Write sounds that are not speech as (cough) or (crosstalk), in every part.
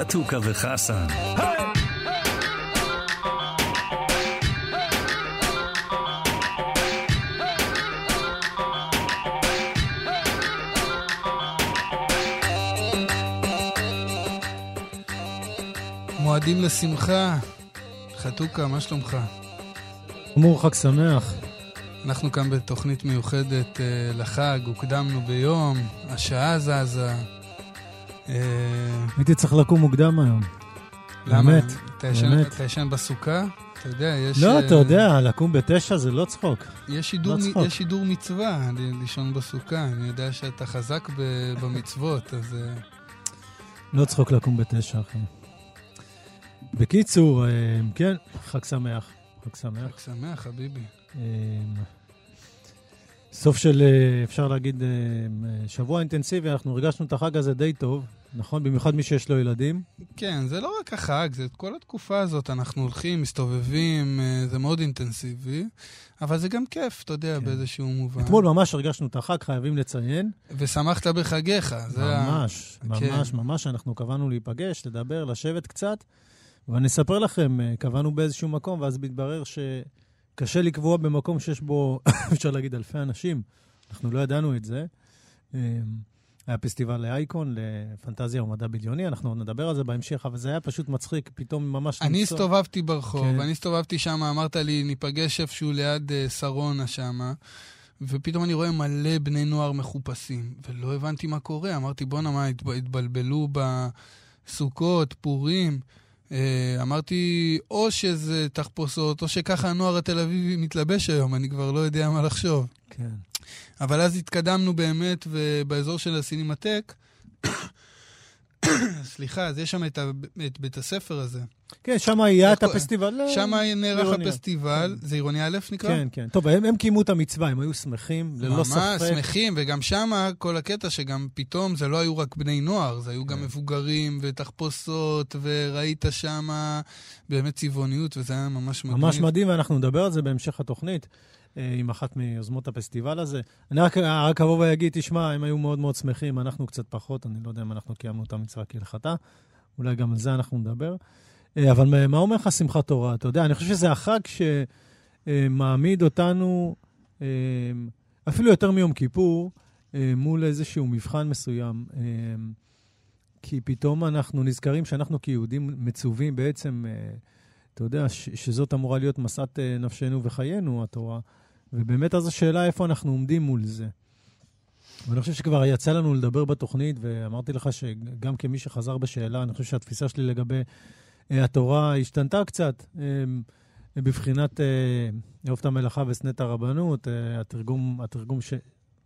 חתוכה וחסן. מועדים לשמחה. חתוכה, מה שלומך? אמור חג שמח. אנחנו כאן בתוכנית מיוחדת אה, לחג, הוקדמנו ביום, השעה זזה. אה, הייתי צריך לקום מוקדם היום. למה? באמת, באמת. אתה ישן בסוכה? אתה יודע, יש... לא, אתה אה, יודע, לקום בתשע זה לא צחוק. יש שידור, לא צחוק. יש שידור מצווה לישון בסוכה. אני יודע שאתה חזק במצוות, אז... אה, לא צחוק לקום בתשע, אחי. בקיצור, כן, חג שמח. חג שמח. חג שמח, חביבי. סוף של, אה, אפשר להגיד, אה, שבוע אינטנסיבי, אנחנו הרגשנו את החג הזה די טוב, נכון? במיוחד מי שיש לו ילדים. כן, זה לא רק החג, זה כל התקופה הזאת, אנחנו הולכים, מסתובבים, אה, זה מאוד אינטנסיבי, אבל זה גם כיף, אתה יודע, כן. באיזשהו מובן. אתמול ממש הרגשנו את החג, חייבים לציין. ושמחת בחגיך. ממש, ה... ממש, כן. ממש, אנחנו קבענו להיפגש, לדבר, לשבת קצת, ואני אספר לכם, קבענו באיזשהו מקום, ואז מתברר ש... קשה לקבוע במקום שיש בו, (laughs) אפשר להגיד, אלפי אנשים. אנחנו לא ידענו את זה. אמ, היה פסטיבל לאייקון, לפנטזיה ומדע בדיוני, אנחנו עוד נדבר על זה בהמשך, אבל זה היה פשוט מצחיק, פתאום ממש... אני למצוא... הסתובבתי ברחוב, כן. אני הסתובבתי שם, אמרת לי, ניפגש איפשהו ליד uh, שרונה שם, ופתאום אני רואה מלא בני נוער מחופשים, ולא הבנתי מה קורה. אמרתי, בואנה, מה, התבלבלו בסוכות, פורים? אה, אמרתי, או שזה תחפושות, או שככה הנוער התל אביבי מתלבש היום, אני כבר לא יודע מה לחשוב. כן. אבל אז התקדמנו באמת, ובאזור של הסינמטק, (coughs) סליחה, אז יש שם את, ה, את בית הספר הזה. כן, שם היה את הפסטיבל. אה, שם נערך הפסטיבל, כן. זה עירוני א' נקרא? כן, כן. טוב, הם, הם קיימו את המצווה, הם היו שמחים, ללא ממש, ספק. ממש, שמחים, וגם שם כל הקטע שגם פתאום זה לא היו רק בני נוער, זה היו גם כן. מבוגרים ותחפושות, וראית שם באמת צבעוניות, וזה היה ממש מדהים. ממש מדהים, ואנחנו נדבר על זה בהמשך התוכנית. אה, עם אחת מיוזמות הפסטיבל הזה. אני רק, רק אבוא ואגיד, תשמע, הם היו מאוד מאוד שמחים, אנחנו קצת פחות, אני לא יודע אם אנחנו קיימנו את המצווה כהלכתה, אולי גם על זה אנחנו נדבר. אה, אבל מה אומר לך שמחת תורה? אתה יודע, אני חושב שזה החג שמעמיד אותנו, אה, אפילו יותר מיום כיפור, מול איזשהו מבחן מסוים. כי פתאום אנחנו נזכרים שאנחנו כיהודים מצווים בעצם, אתה יודע, שזאת אמורה להיות משאת נפשנו וחיינו, התורה. ובאמת אז השאלה איפה אנחנו עומדים מול זה. ואני חושב שכבר יצא לנו לדבר בתוכנית, ואמרתי לך שגם כמי שחזר בשאלה, אני חושב שהתפיסה שלי לגבי התורה השתנתה קצת. Uh, בבחינת אה, אהוב את המלאכה ושנא את הרבנות, uh, התרגום, התרגום ש,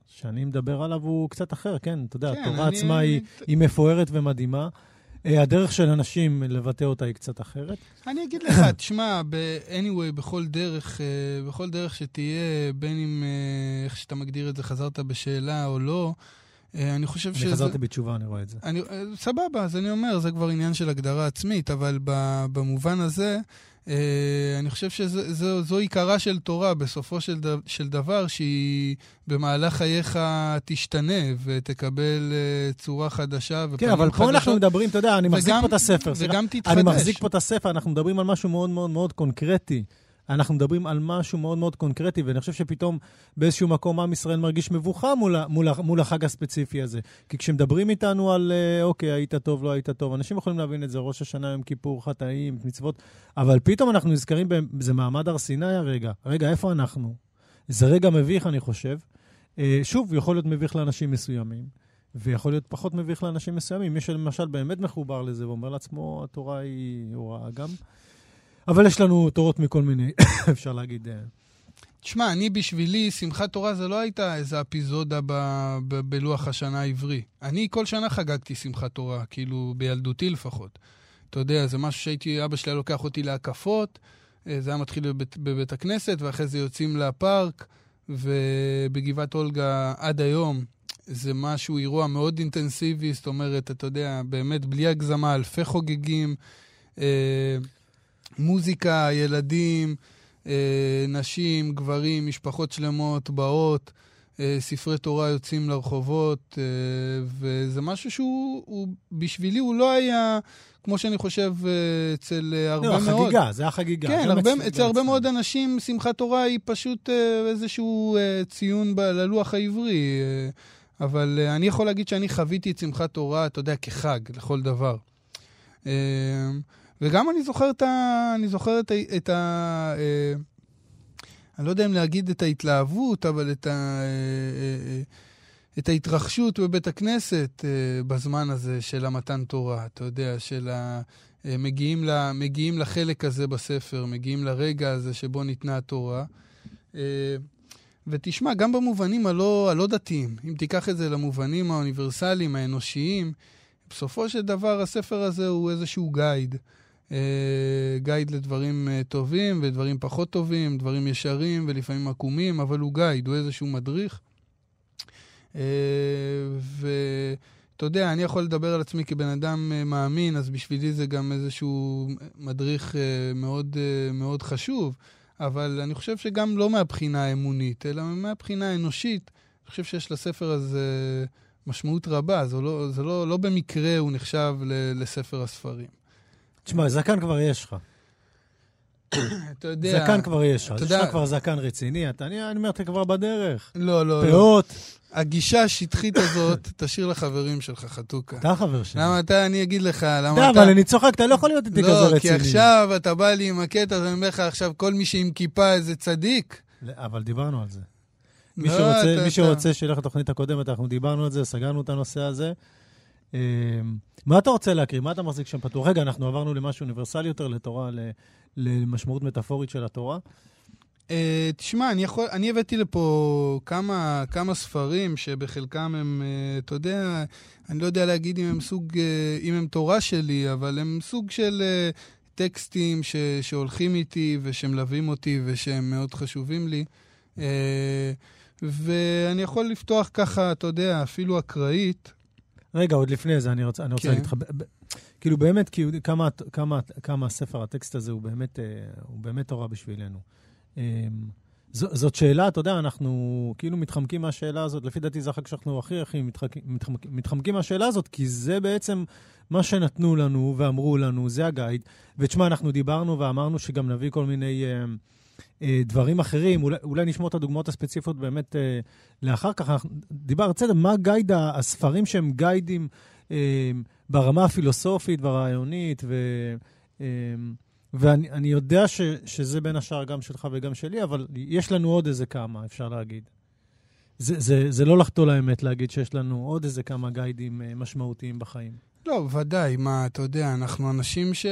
שאני מדבר עליו הוא קצת אחר, כן? אתה יודע, כן, התורה אני... עצמה היא, היא מפוארת ומדהימה. אה, הדרך של אנשים לבטא אותה היא קצת אחרת. אני אגיד לך, (coughs) תשמע, anyway, בכל דרך, אה, בכל דרך שתהיה, בין אם, אה, איך שאתה מגדיר את זה, חזרת בשאלה או לא, אני חושב שזה... אני חזרתי בתשובה, אני רואה את זה. אני, סבבה, אז אני אומר, זה כבר עניין של הגדרה עצמית, אבל במובן הזה, אה, אני חושב שזו עיקרה של תורה, בסופו של, ד, של דבר, שהיא במהלך חייך תשתנה ותקבל צורה חדשה ופנים כן, אבל פה אנחנו מדברים, אתה יודע, אני וגם, מחזיק פה את הספר. וגם תתחדש. אני מחזיק פה את הספר, אנחנו מדברים על משהו מאוד מאוד מאוד קונקרטי. אנחנו מדברים על משהו מאוד מאוד קונקרטי, ואני חושב שפתאום באיזשהו מקום עם ישראל מרגיש מבוכה מול, מול, מול החג הספציפי הזה. כי כשמדברים איתנו על, אה, אוקיי, היית טוב, לא היית טוב, אנשים יכולים להבין את זה, ראש השנה, יום כיפור, חטאים, מצוות, אבל פתאום אנחנו נזכרים, זה מעמד הר סיני הרגע. רגע, איפה אנחנו? זה רגע מביך, אני חושב. אה, שוב, יכול להיות מביך לאנשים מסוימים. ויכול להיות פחות מביך לאנשים מסוימים. מי שלמשל באמת מחובר לזה ואומר לעצמו, התורה היא הוראה גם. אבל יש לנו תורות מכל מיני, (laughs) אפשר להגיד. אה. תשמע, אני בשבילי, שמחת תורה זה לא הייתה איזה אפיזודה ב, ב, בלוח השנה העברי. אני כל שנה חגגתי שמחת תורה, כאילו בילדותי לפחות. אתה יודע, זה משהו שהייתי, אבא שלי היה לוקח אותי להקפות, אה, זה היה מתחיל בבית, בבית הכנסת, ואחרי זה יוצאים לפארק, ובגבעת אולגה עד היום זה משהו, אירוע מאוד אינטנסיבי, זאת אומרת, אתה יודע, באמת בלי הגזמה, אלפי חוגגים. מוזיקה, ילדים, אה, נשים, גברים, משפחות שלמות באות. אה, ספרי תורה יוצאים לרחובות, אה, וזה משהו שהוא, הוא, בשבילי הוא לא היה, כמו שאני חושב, אה, אצל אה, הרבה לא, מאוד. החגיגה, זה החגיגה. כן, גם הרבה, אצל- אצל הרבה. מאוד אנשים שמחת תורה היא פשוט אה, איזשהו אה, ציון ב- ללוח העברי. אה, אבל אני יכול להגיד שאני חוויתי את שמחת תורה, אתה יודע, כחג לכל דבר. וגם אני זוכר את ה... אני זוכר את ה... את ה אה, אני לא יודע אם להגיד את ההתלהבות, אבל את, ה, אה, אה, את ההתרחשות בבית הכנסת בזמן הזה של המתן תורה, אתה יודע, של ה... מגיעים, ל, מגיעים לחלק הזה בספר, מגיעים לרגע הזה שבו ניתנה התורה. ותשמע, גם במובנים הלא, הלא דתיים, אם תיקח את זה למובנים האוניברסליים, האנושיים, בסופו של דבר הספר הזה הוא איזשהו גייד. אה, גייד לדברים אה, טובים ודברים פחות טובים, דברים ישרים ולפעמים עקומים, אבל הוא גייד, הוא איזשהו מדריך. אה, ואתה יודע, אני יכול לדבר על עצמי כבן אדם אה, מאמין, אז בשבילי זה גם איזשהו מדריך אה, מאוד, אה, מאוד חשוב. אבל אני חושב שגם לא מהבחינה האמונית, אלא מהבחינה האנושית, אני חושב שיש לספר הזה משמעות רבה. זה לא, זה לא, לא במקרה הוא נחשב לספר הספרים. תשמע, זקן כבר יש לך. אתה יודע... זקן כבר יש לך. יש לך כבר זקן רציני. אתה- אני אני אומר, אתה כבר בדרך. לא, לא, לא. פאות. הגישה השטחית הזאת, (laughs) תשאיר לחברים שלך, חתוכה. אתה חבר שלי. למה אתה, אני אגיד לך, למה אתה. אבל אני צוחק, אתה לא יכול להיות איתי כזה לא, רציני. כי עכשיו אתה בא לי עם הקטע, אז אני אומר לך, עכשיו כל מי שעם כיפה איזה צדיק. לא, אבל דיברנו על זה. מי לא, שרוצה, מי שרוצה שילך לתוכנית הקודמת, אנחנו דיברנו על זה, סגרנו את הנושא הזה. מה אתה רוצה להקריא? מה אתה מחזיק שם פתוח? רגע, אנחנו עברנו למשהו אוניברסלי יותר, לתורה, למשמעות מטאפורית של התורה. אה, תשמע, אני, יכול, אני הבאתי לפה כמה, כמה ספרים שבחלקם הם, אה, אתה יודע, אני לא יודע להגיד אם הם סוג, אה, אם הם תורה שלי, אבל הם סוג של טקסטים ש, שהולכים איתי ושמלווים אותי ושהם מאוד חשובים לי. ואני יכול לפתוח ככה, אתה יודע, אפילו אקראית. רגע, עוד לפני זה, אני רוצה, אני רוצה כן. להגיד לך, כאילו באמת, כאילו, כמה, כמה, כמה ספר הטקסט הזה הוא באמת, אה, הוא באמת תורה בשבילנו. אמ, ז, זאת שאלה, אתה יודע, אנחנו כאילו מתחמקים מהשאלה הזאת, לפי דעתי זה החג שאנחנו הכי הכי מתחמקים, מתחמקים, מתחמקים מהשאלה הזאת, כי זה בעצם מה שנתנו לנו ואמרו לנו, זה הגייד. ותשמע, אנחנו דיברנו ואמרנו שגם נביא כל מיני אה, דברים אחרים, אולי, אולי נשמור את הדוגמאות הספציפיות באמת אה, לאחר כך. אנחנו- דיבר, בסדר, מה גייד הספרים שהם גיידים אה, ברמה הפילוסופית והרעיונית, ו... אה, ואני אני יודע ש, שזה בין השאר גם שלך וגם שלי, אבל יש לנו עוד איזה כמה, אפשר להגיד. זה, זה, זה לא לחטוא לאמת להגיד שיש לנו עוד איזה כמה גיידים אה, משמעותיים בחיים. לא, ודאי, מה, אתה יודע, אנחנו אנשים ש...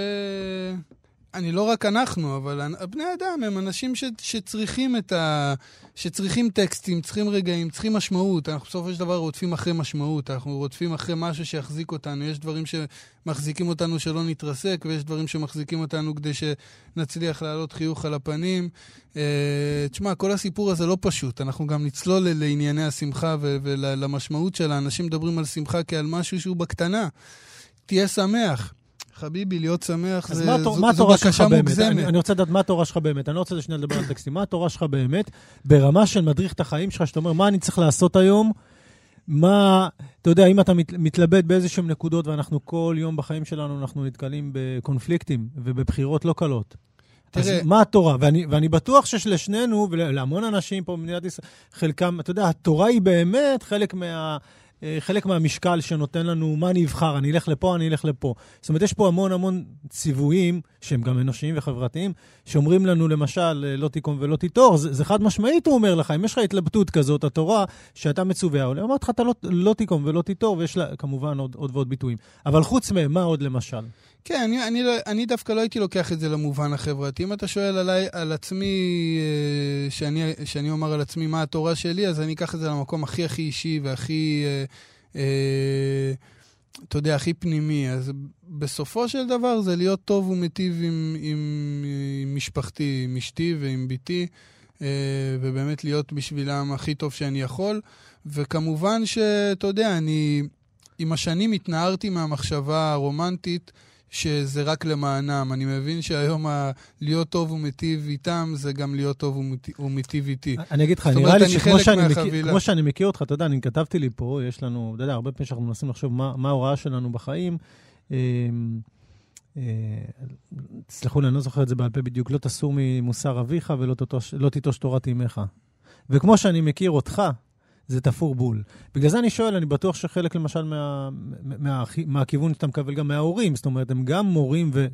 אני לא רק אנחנו, אבל בני אדם הם אנשים ש... שצריכים את ה... שצריכים טקסטים, צריכים רגעים, צריכים משמעות. אנחנו בסופו של דבר רודפים אחרי משמעות, אנחנו רודפים אחרי משהו שיחזיק אותנו. יש דברים שמחזיקים אותנו שלא נתרסק, ויש דברים שמחזיקים אותנו כדי שנצליח להעלות חיוך על הפנים. אה, תשמע, כל הסיפור הזה לא פשוט. אנחנו גם נצלול לענייני השמחה ו- ולמשמעות שלה. אנשים מדברים על שמחה כעל משהו שהוא בקטנה. תהיה שמח. חביבי, להיות שמח זה, מה, זו, מה זו בקשה? מוגזמת. אני, אני רוצה לדעת מה התורה שלך באמת. אני לא רוצה שנייה לדבר על טקסטים. מה התורה שלך באמת ברמה של מדריך את החיים שלך, שאתה אומר, מה אני צריך לעשות היום? מה, אתה יודע, אם אתה מת, מתלבט באיזשהם נקודות, ואנחנו כל יום בחיים שלנו, אנחנו נתקלים בקונפליקטים ובבחירות לא קלות. תראה- אז מה התורה? ואני, ואני בטוח שיש לשנינו ולהמון אנשים פה במדינת ישראל, חלקם, אתה יודע, התורה היא באמת חלק מה... אה, חלק מהמשקל שנותן לנו מה אני אבחר, אני אלך לפה, אני אלך לפה. זאת אומרת, יש פה המון המון ציוויים, שהם גם אנושיים וחברתיים, שאומרים לנו, למשל, אה, לא תיקום ולא תיטור. זה, זה חד משמעית, הוא אומר לך, אם יש לך התלבטות כזאת, התורה, שאתה מצווה, עולה, אמרתי לך, אתה לא, לא תיקום ולא תיטור, ויש לה כמובן עוד, עוד ועוד ביטויים. אבל חוץ מהם, מה עוד למשל? כן, אני, אני, לא, אני דווקא לא הייתי לוקח את זה למובן החברתי. אם אתה שואל עליי, על עצמי, אה, שאני, שאני אומר על עצמי מה התורה שלי, אז אני אקח את זה למקום הכי הכי אישי והכי, אתה יודע, הכי פנימי. אז בסופו של דבר זה להיות טוב ומיטיב עם, עם, עם משפחתי, עם אשתי ועם בתי, אה, ובאמת להיות בשבילם הכי טוב שאני יכול. וכמובן שאתה יודע, אני עם השנים התנערתי מהמחשבה הרומנטית. שזה רק למענם. אני מבין שהיום ה- להיות טוב ומיטיב איתם, זה גם להיות טוב ומיט- ומיטיב איתי. אני אגיד לך, נראה לי שכמו שאני, מכיר. כמו שאני מכיר אותך, אתה יודע, אני כתבתי לי פה, יש לנו, אתה יודע, הרבה פעמים שאנחנו מנסים לחשוב מה, מה ההוראה שלנו בחיים. אה, אה, תסלחו לי, אני לא זוכר את זה בעל פה בדיוק, לא תסור ממוסר אביך ולא תטוש, לא תיטוש תורת אמך. וכמו שאני מכיר אותך, זה תפור בול. בגלל זה אני שואל, אני בטוח שחלק למשל מה, מה, מה, מהכיוון שאתה מקבל גם מההורים, זאת אומרת, הם גם מורים ו,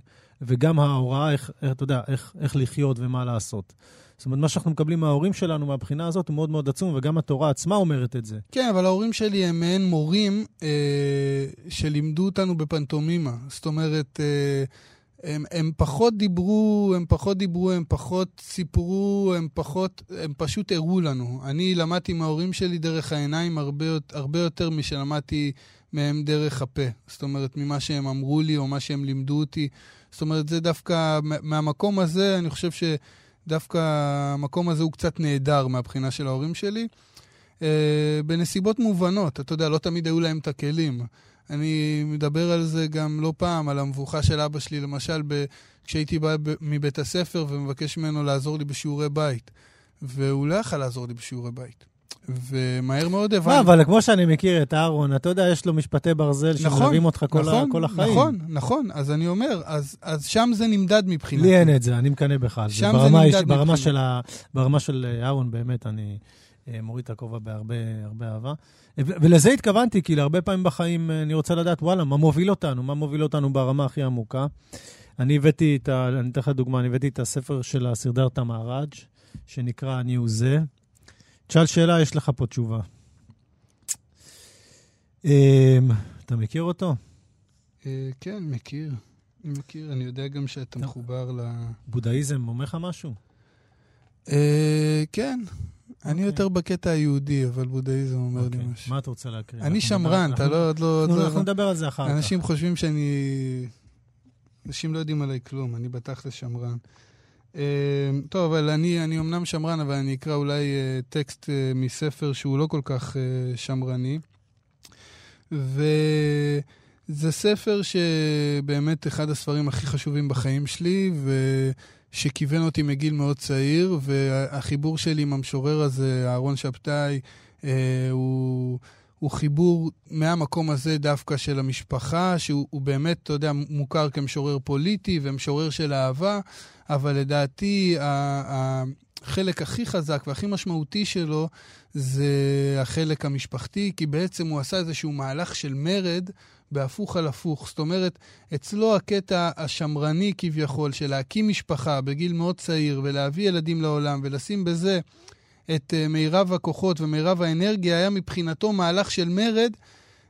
וגם ההוראה, איך, איך, אתה יודע, איך, איך לחיות ומה לעשות. זאת אומרת, מה שאנחנו מקבלים מההורים שלנו מהבחינה הזאת הוא מאוד מאוד עצום, וגם התורה עצמה אומרת את זה. כן, אבל ההורים שלי הם מעין מורים אה, שלימדו אותנו בפנטומימה. זאת אומרת, אה, הם, הם פחות דיברו, הם פחות דיברו, הם פחות סיפרו, הם פחות, הם פשוט הראו לנו. אני למדתי מההורים שלי דרך העיניים הרבה, הרבה יותר משלמדתי מהם דרך הפה. זאת אומרת, ממה שהם אמרו לי או מה שהם לימדו אותי. זאת אומרת, זה דווקא, מה- מהמקום הזה, אני חושב שדווקא המקום הזה הוא קצת נהדר מהבחינה של ההורים שלי. אה, בנסיבות מובנות, אתה יודע, לא תמיד היו להם את הכלים. אני מדבר על זה גם לא פעם, על המבוכה של אבא שלי, למשל, ב... כשהייתי בא ב... מבית הספר ומבקש ממנו לעזור לי בשיעורי בית. והוא לא יכל לעזור לי בשיעורי בית. ומהר מאוד מה, הבנתי. אבל כמו שאני מכיר את אהרון, אתה יודע, יש לו משפטי ברזל נכון, שמלווים אותך כל, נכון, ה, כל החיים. נכון, נכון. אז אני אומר, אז, אז שם זה נמדד מבחינתי. לי אין את זה, אני מקנא בך על זה. שם זה נמדד ברמה, מבחינת. של ה, ברמה של אה, אהרון, באמת, אני מוריד את הכובע בהרבה הרבה אהבה. ו- ולזה התכוונתי, כי להרבה פעמים בחיים אה, אני רוצה לדעת, וואלה, מה מוביל אותנו? מה מוביל אותנו ברמה הכי עמוקה? אני הבאתי את ה... אני אתן לך דוגמה, אני הבאתי את הספר של הסרדרתא מהראג', שנקרא "אני הוא זה". תשאל שאלה, יש לך פה תשובה. אמ, אתה מכיר אותו? אה, כן, מכיר. אני מכיר, אני יודע גם שאתה. מחובר ל... בודהיזם אומר לך משהו? אה, כן. אני אוקיי. יותר בקטע היהודי, אבל בודהיזם אומר לי אוקיי, משהו. מה אתה רוצה להקריא? אני שמרן, אתה לא... לא- אנחנו לא- אנחנו נדבר על זה אחר כך. אנשים חושבים שאני... אנשים לא יודעים עליי כלום, אני בתכלס שמרן. אה, טוב, אבל אני, אני אמנם שמרן, אבל אני אקרא אולי אה, טקסט אה, מספר שהוא לא כל כך אה, שמרני. וזה ספר שבאמת אחד הספרים הכי חשובים בחיים שלי, ושכיוון אותי מגיל מאוד צעיר, והחיבור שלי עם המשורר הזה, אהרון שבתאי, אה, הוא... הוא חיבור מהמקום הזה דווקא של המשפחה, שהוא הוא באמת, אתה יודע, מוכר כמשורר פוליטי ומשורר של אהבה, אבל לדעתי החלק הכי חזק והכי משמעותי שלו זה החלק המשפחתי, כי בעצם הוא עשה איזשהו מהלך של מרד בהפוך על הפוך. זאת אומרת, אצלו הקטע השמרני כביכול של להקים משפחה בגיל מאוד צעיר ולהביא ילדים לעולם ולשים בזה את uh, מירב הכוחות ומירב האנרגיה, היה מבחינתו מהלך של מרד,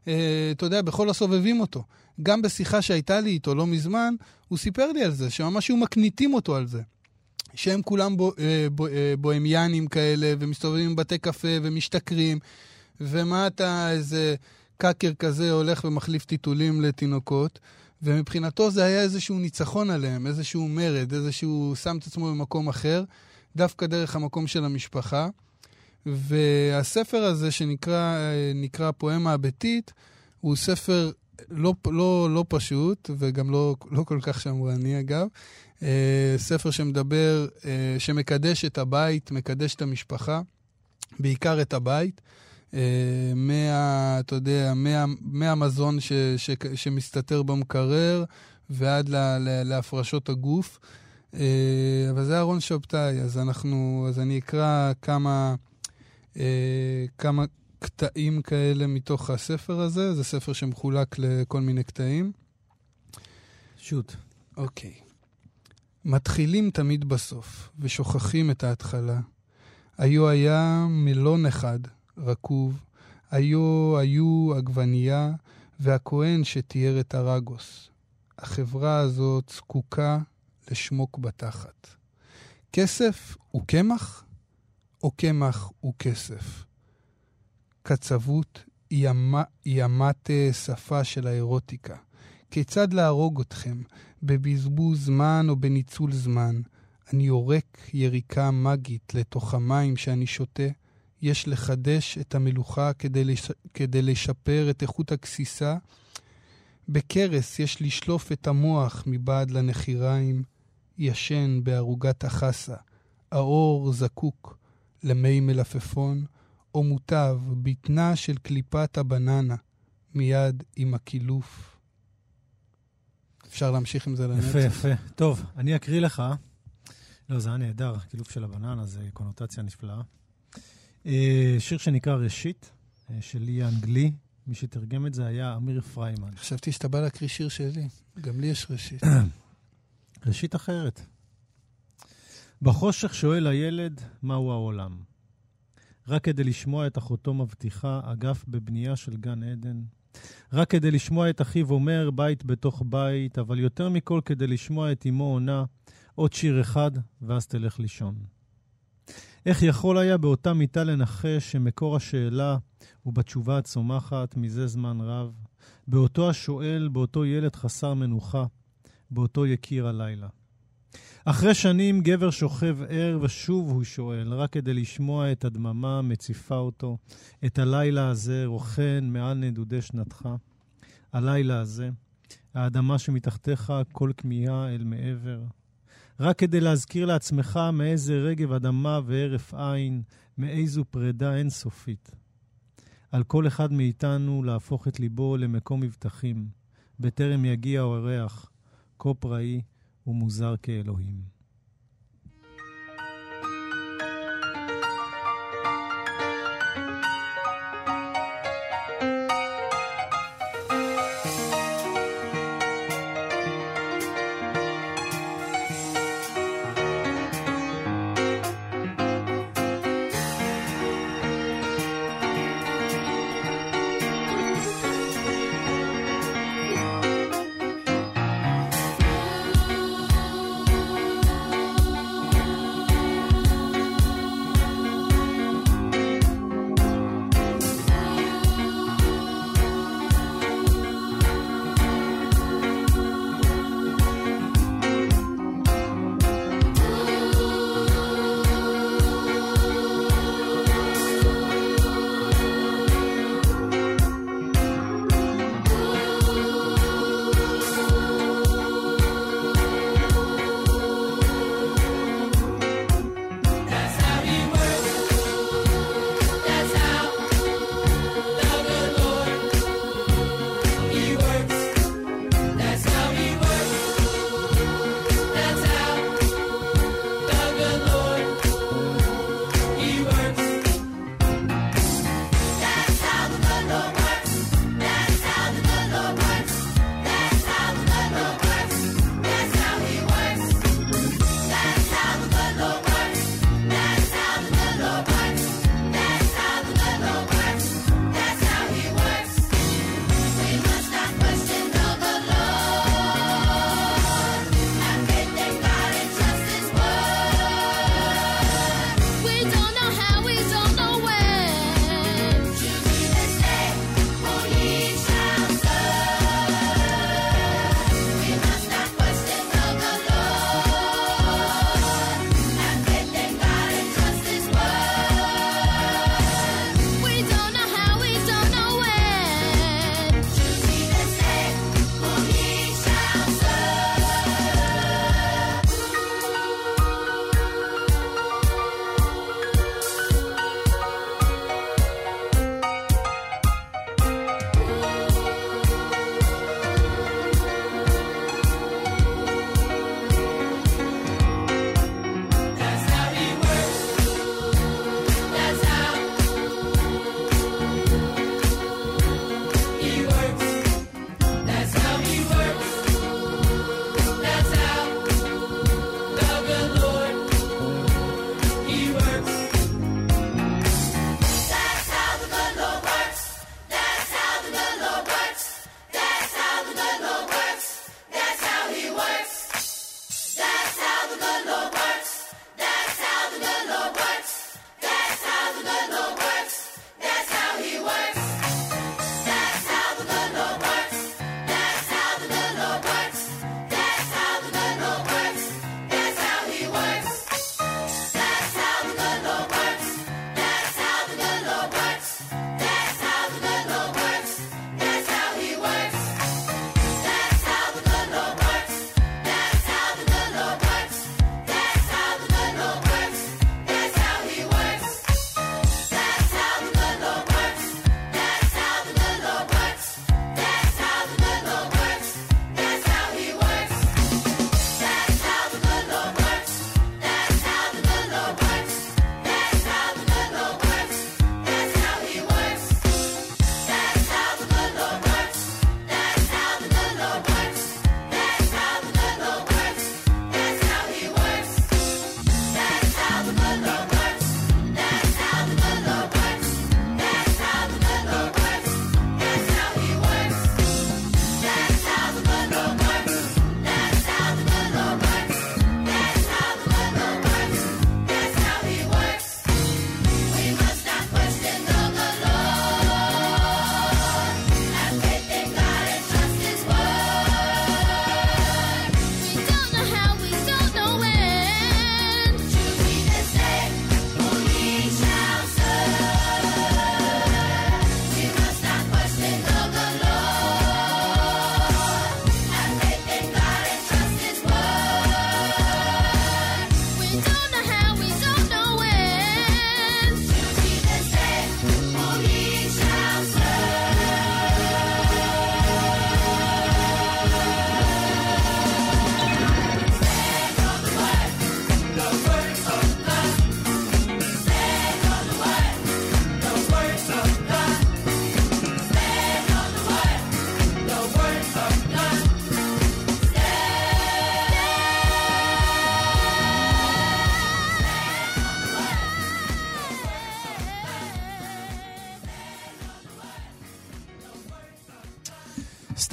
uh, אתה יודע, בכל הסובבים אותו. גם בשיחה שהייתה לי איתו לא מזמן, הוא סיפר לי על זה, שממש היו מקניטים אותו על זה. שהם כולם בו, uh, בו, בוהמיאנים כאלה, ומסתובבים בבתי קפה ומשתכרים, ומה אתה איזה קאקר כזה הולך ומחליף טיטולים לתינוקות. ומבחינתו זה היה איזשהו ניצחון עליהם, איזשהו מרד, איזשהו שם את עצמו במקום אחר. דווקא דרך המקום של המשפחה. והספר הזה, שנקרא נקרא פואמה הביתית, הוא ספר לא, לא, לא פשוט, וגם לא, לא כל כך שמרני אגב. ספר שמדבר, שמקדש את הבית, מקדש את המשפחה, בעיקר את הבית. מה, אתה יודע, מה, מהמזון ש, ש, שמסתתר במקרר ועד לה, לה, להפרשות הגוף. אה, אבל זה אהרון שבתאי, אז אנחנו, אז אני אקרא כמה, אה, כמה קטעים כאלה מתוך הספר הזה. זה ספר שמחולק לכל מיני קטעים. שוט. אוקיי. מתחילים תמיד בסוף, ושוכחים את ההתחלה. היו היה מלון אחד, רקוב, היו היו עגבנייה, והכהן שתיאר את הרגוס. החברה הזאת זקוקה לשמוק בתחת. כסף הוא קמח, או קמח הוא כסף? קצבות היא אמת שפה של האירוטיקה. כיצד להרוג אתכם, בבזבוז זמן או בניצול זמן? אני יורק יריקה מגית לתוך המים שאני שותה. יש לחדש את המלוכה כדי, לש... כדי לשפר את איכות הגסיסה, בקרס יש לשלוף את המוח מבעד לנחיריים, ישן בערוגת החסה, האור זקוק למי מלפפון, או מוטב בטנה של קליפת הבננה, מיד עם הקילוף. אפשר להמשיך עם זה לנצח. יפה, יפה. טוב, אני אקריא לך. לא, זה היה נהדר, קילוף של הבננה, זה קונוטציה נפלאה. אה, שיר שנקרא ראשית, אה, של ליה אנגלי. מי שתרגם את זה היה אמיר פריימן. חשבתי שאתה בא להקריא שיר שלי. גם לי יש ראשית. (clears throat) ראשית אחרת. בחושך שואל הילד, מהו העולם? רק כדי לשמוע את אחותו מבטיחה אגף בבנייה של גן עדן. רק כדי לשמוע את אחיו אומר בית בתוך בית, אבל יותר מכל כדי לשמוע את אמו עונה עוד שיר אחד, ואז תלך לישון. איך יכול היה באותה מיטה לנחש שמקור השאלה הוא בתשובה הצומחת מזה זמן רב, באותו השואל, באותו ילד חסר מנוחה, באותו יקיר הלילה. אחרי שנים גבר שוכב ער ושוב הוא שואל, רק כדי לשמוע את הדממה מציפה אותו, את הלילה הזה רוכן מעל נדודי שנתך. הלילה הזה, האדמה שמתחתיך כל כמיהה אל מעבר. רק כדי להזכיר לעצמך מאיזה רגב אדמה והרף עין, מאיזו פרידה אינסופית. על כל אחד מאיתנו להפוך את ליבו למקום מבטחים, בטרם יגיע אורח, כה פראי ומוזר כאלוהים.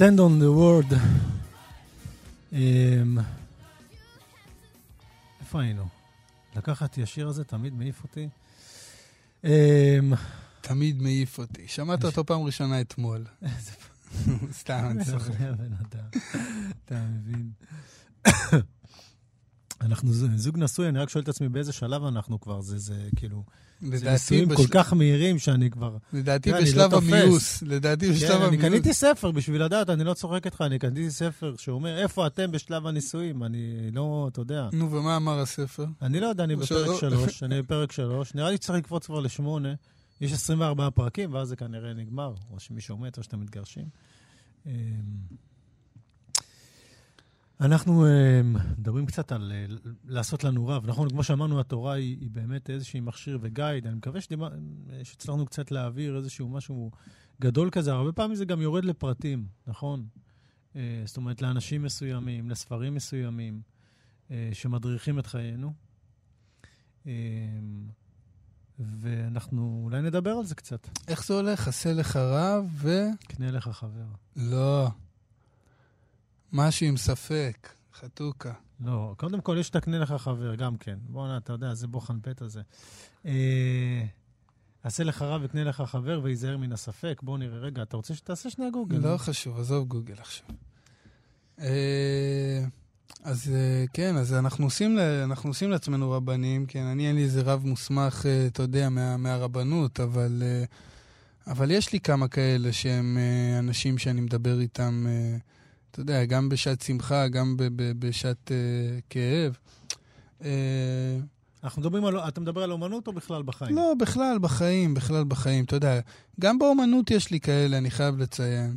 Stand on the word. אמ, איפה היינו? לקחת ישיר הזה תמיד מעיף אותי. אמ, תמיד מעיף אותי. שמעת אותו פעם ראשונה אתמול. (laughs) (laughs) סתם, אני צוחק. אתה מבין. (coughs) אנחנו זוג נשוי, אני רק שואל את עצמי באיזה שלב אנחנו כבר, זה כאילו, זה לדעתי נישואים בש- כל כך מהירים שאני כבר... לדעתי תראה, אני בשלב לא. המיוס. לדעתי כן, בשלב אני המיוס. קניתי ספר בשביל לדעת, אני לא צוחק איתך, אני קניתי ספר שאומר, איפה אתם בשלב הנישואים? אני לא, אתה יודע. נו, ומה אמר הספר? אני לא יודע, אני בפרק שלא- שלוש, (laughs) אני בפרק שלוש. נראה לי שצריך לקפוץ כבר לשמונה. יש 24 פרקים, ואז זה כנראה נגמר, או שמישהו מת, או שאתם מתגרשים. אנחנו אמ, מדברים קצת על אה, לעשות לנו רב. נכון, כמו שאמרנו, התורה היא, היא באמת איזשהי מכשיר וגייד. אני מקווה שדימה- שהצלחנו קצת להעביר איזשהו משהו גדול כזה. הרבה פעמים זה גם יורד לפרטים, נכון? אה, זאת אומרת, לאנשים מסוימים, לספרים מסוימים, אה, שמדריכים את חיינו. ואנחנו אולי נדבר על זה קצת. איך זה הולך? עשה לך רב ו... קנה לך חבר. לא. משהו עם ספק. חתוכה. לא, קודם כל יש את הקנה לך חבר, גם כן. בוא'נה, אתה יודע, זה בוחן פתע זה. אה, עשה לך רב וקנה לך חבר וייזהר מן הספק. בוא נראה, רגע, אתה רוצה שתעשה שנייה גוגל? לא חשוב, עזוב גוגל עכשיו. אה, אז אה, כן, אז אנחנו עושים, אנחנו עושים לעצמנו רבנים, כן, אני אין לי איזה רב מוסמך, אה, אתה יודע, מה, מהרבנות, אבל, אבל יש לי כמה כאלה שהם אנשים שאני מדבר איתם, אתה יודע, גם בשעת שמחה, גם ב- ב- בשעת אה, כאב. אה, אנחנו מדברים על... אתה מדבר על אומנות או בכלל בחיים? לא, בכלל בחיים, בכלל בחיים, אתה יודע, גם באומנות יש לי כאלה, אני חייב לציין.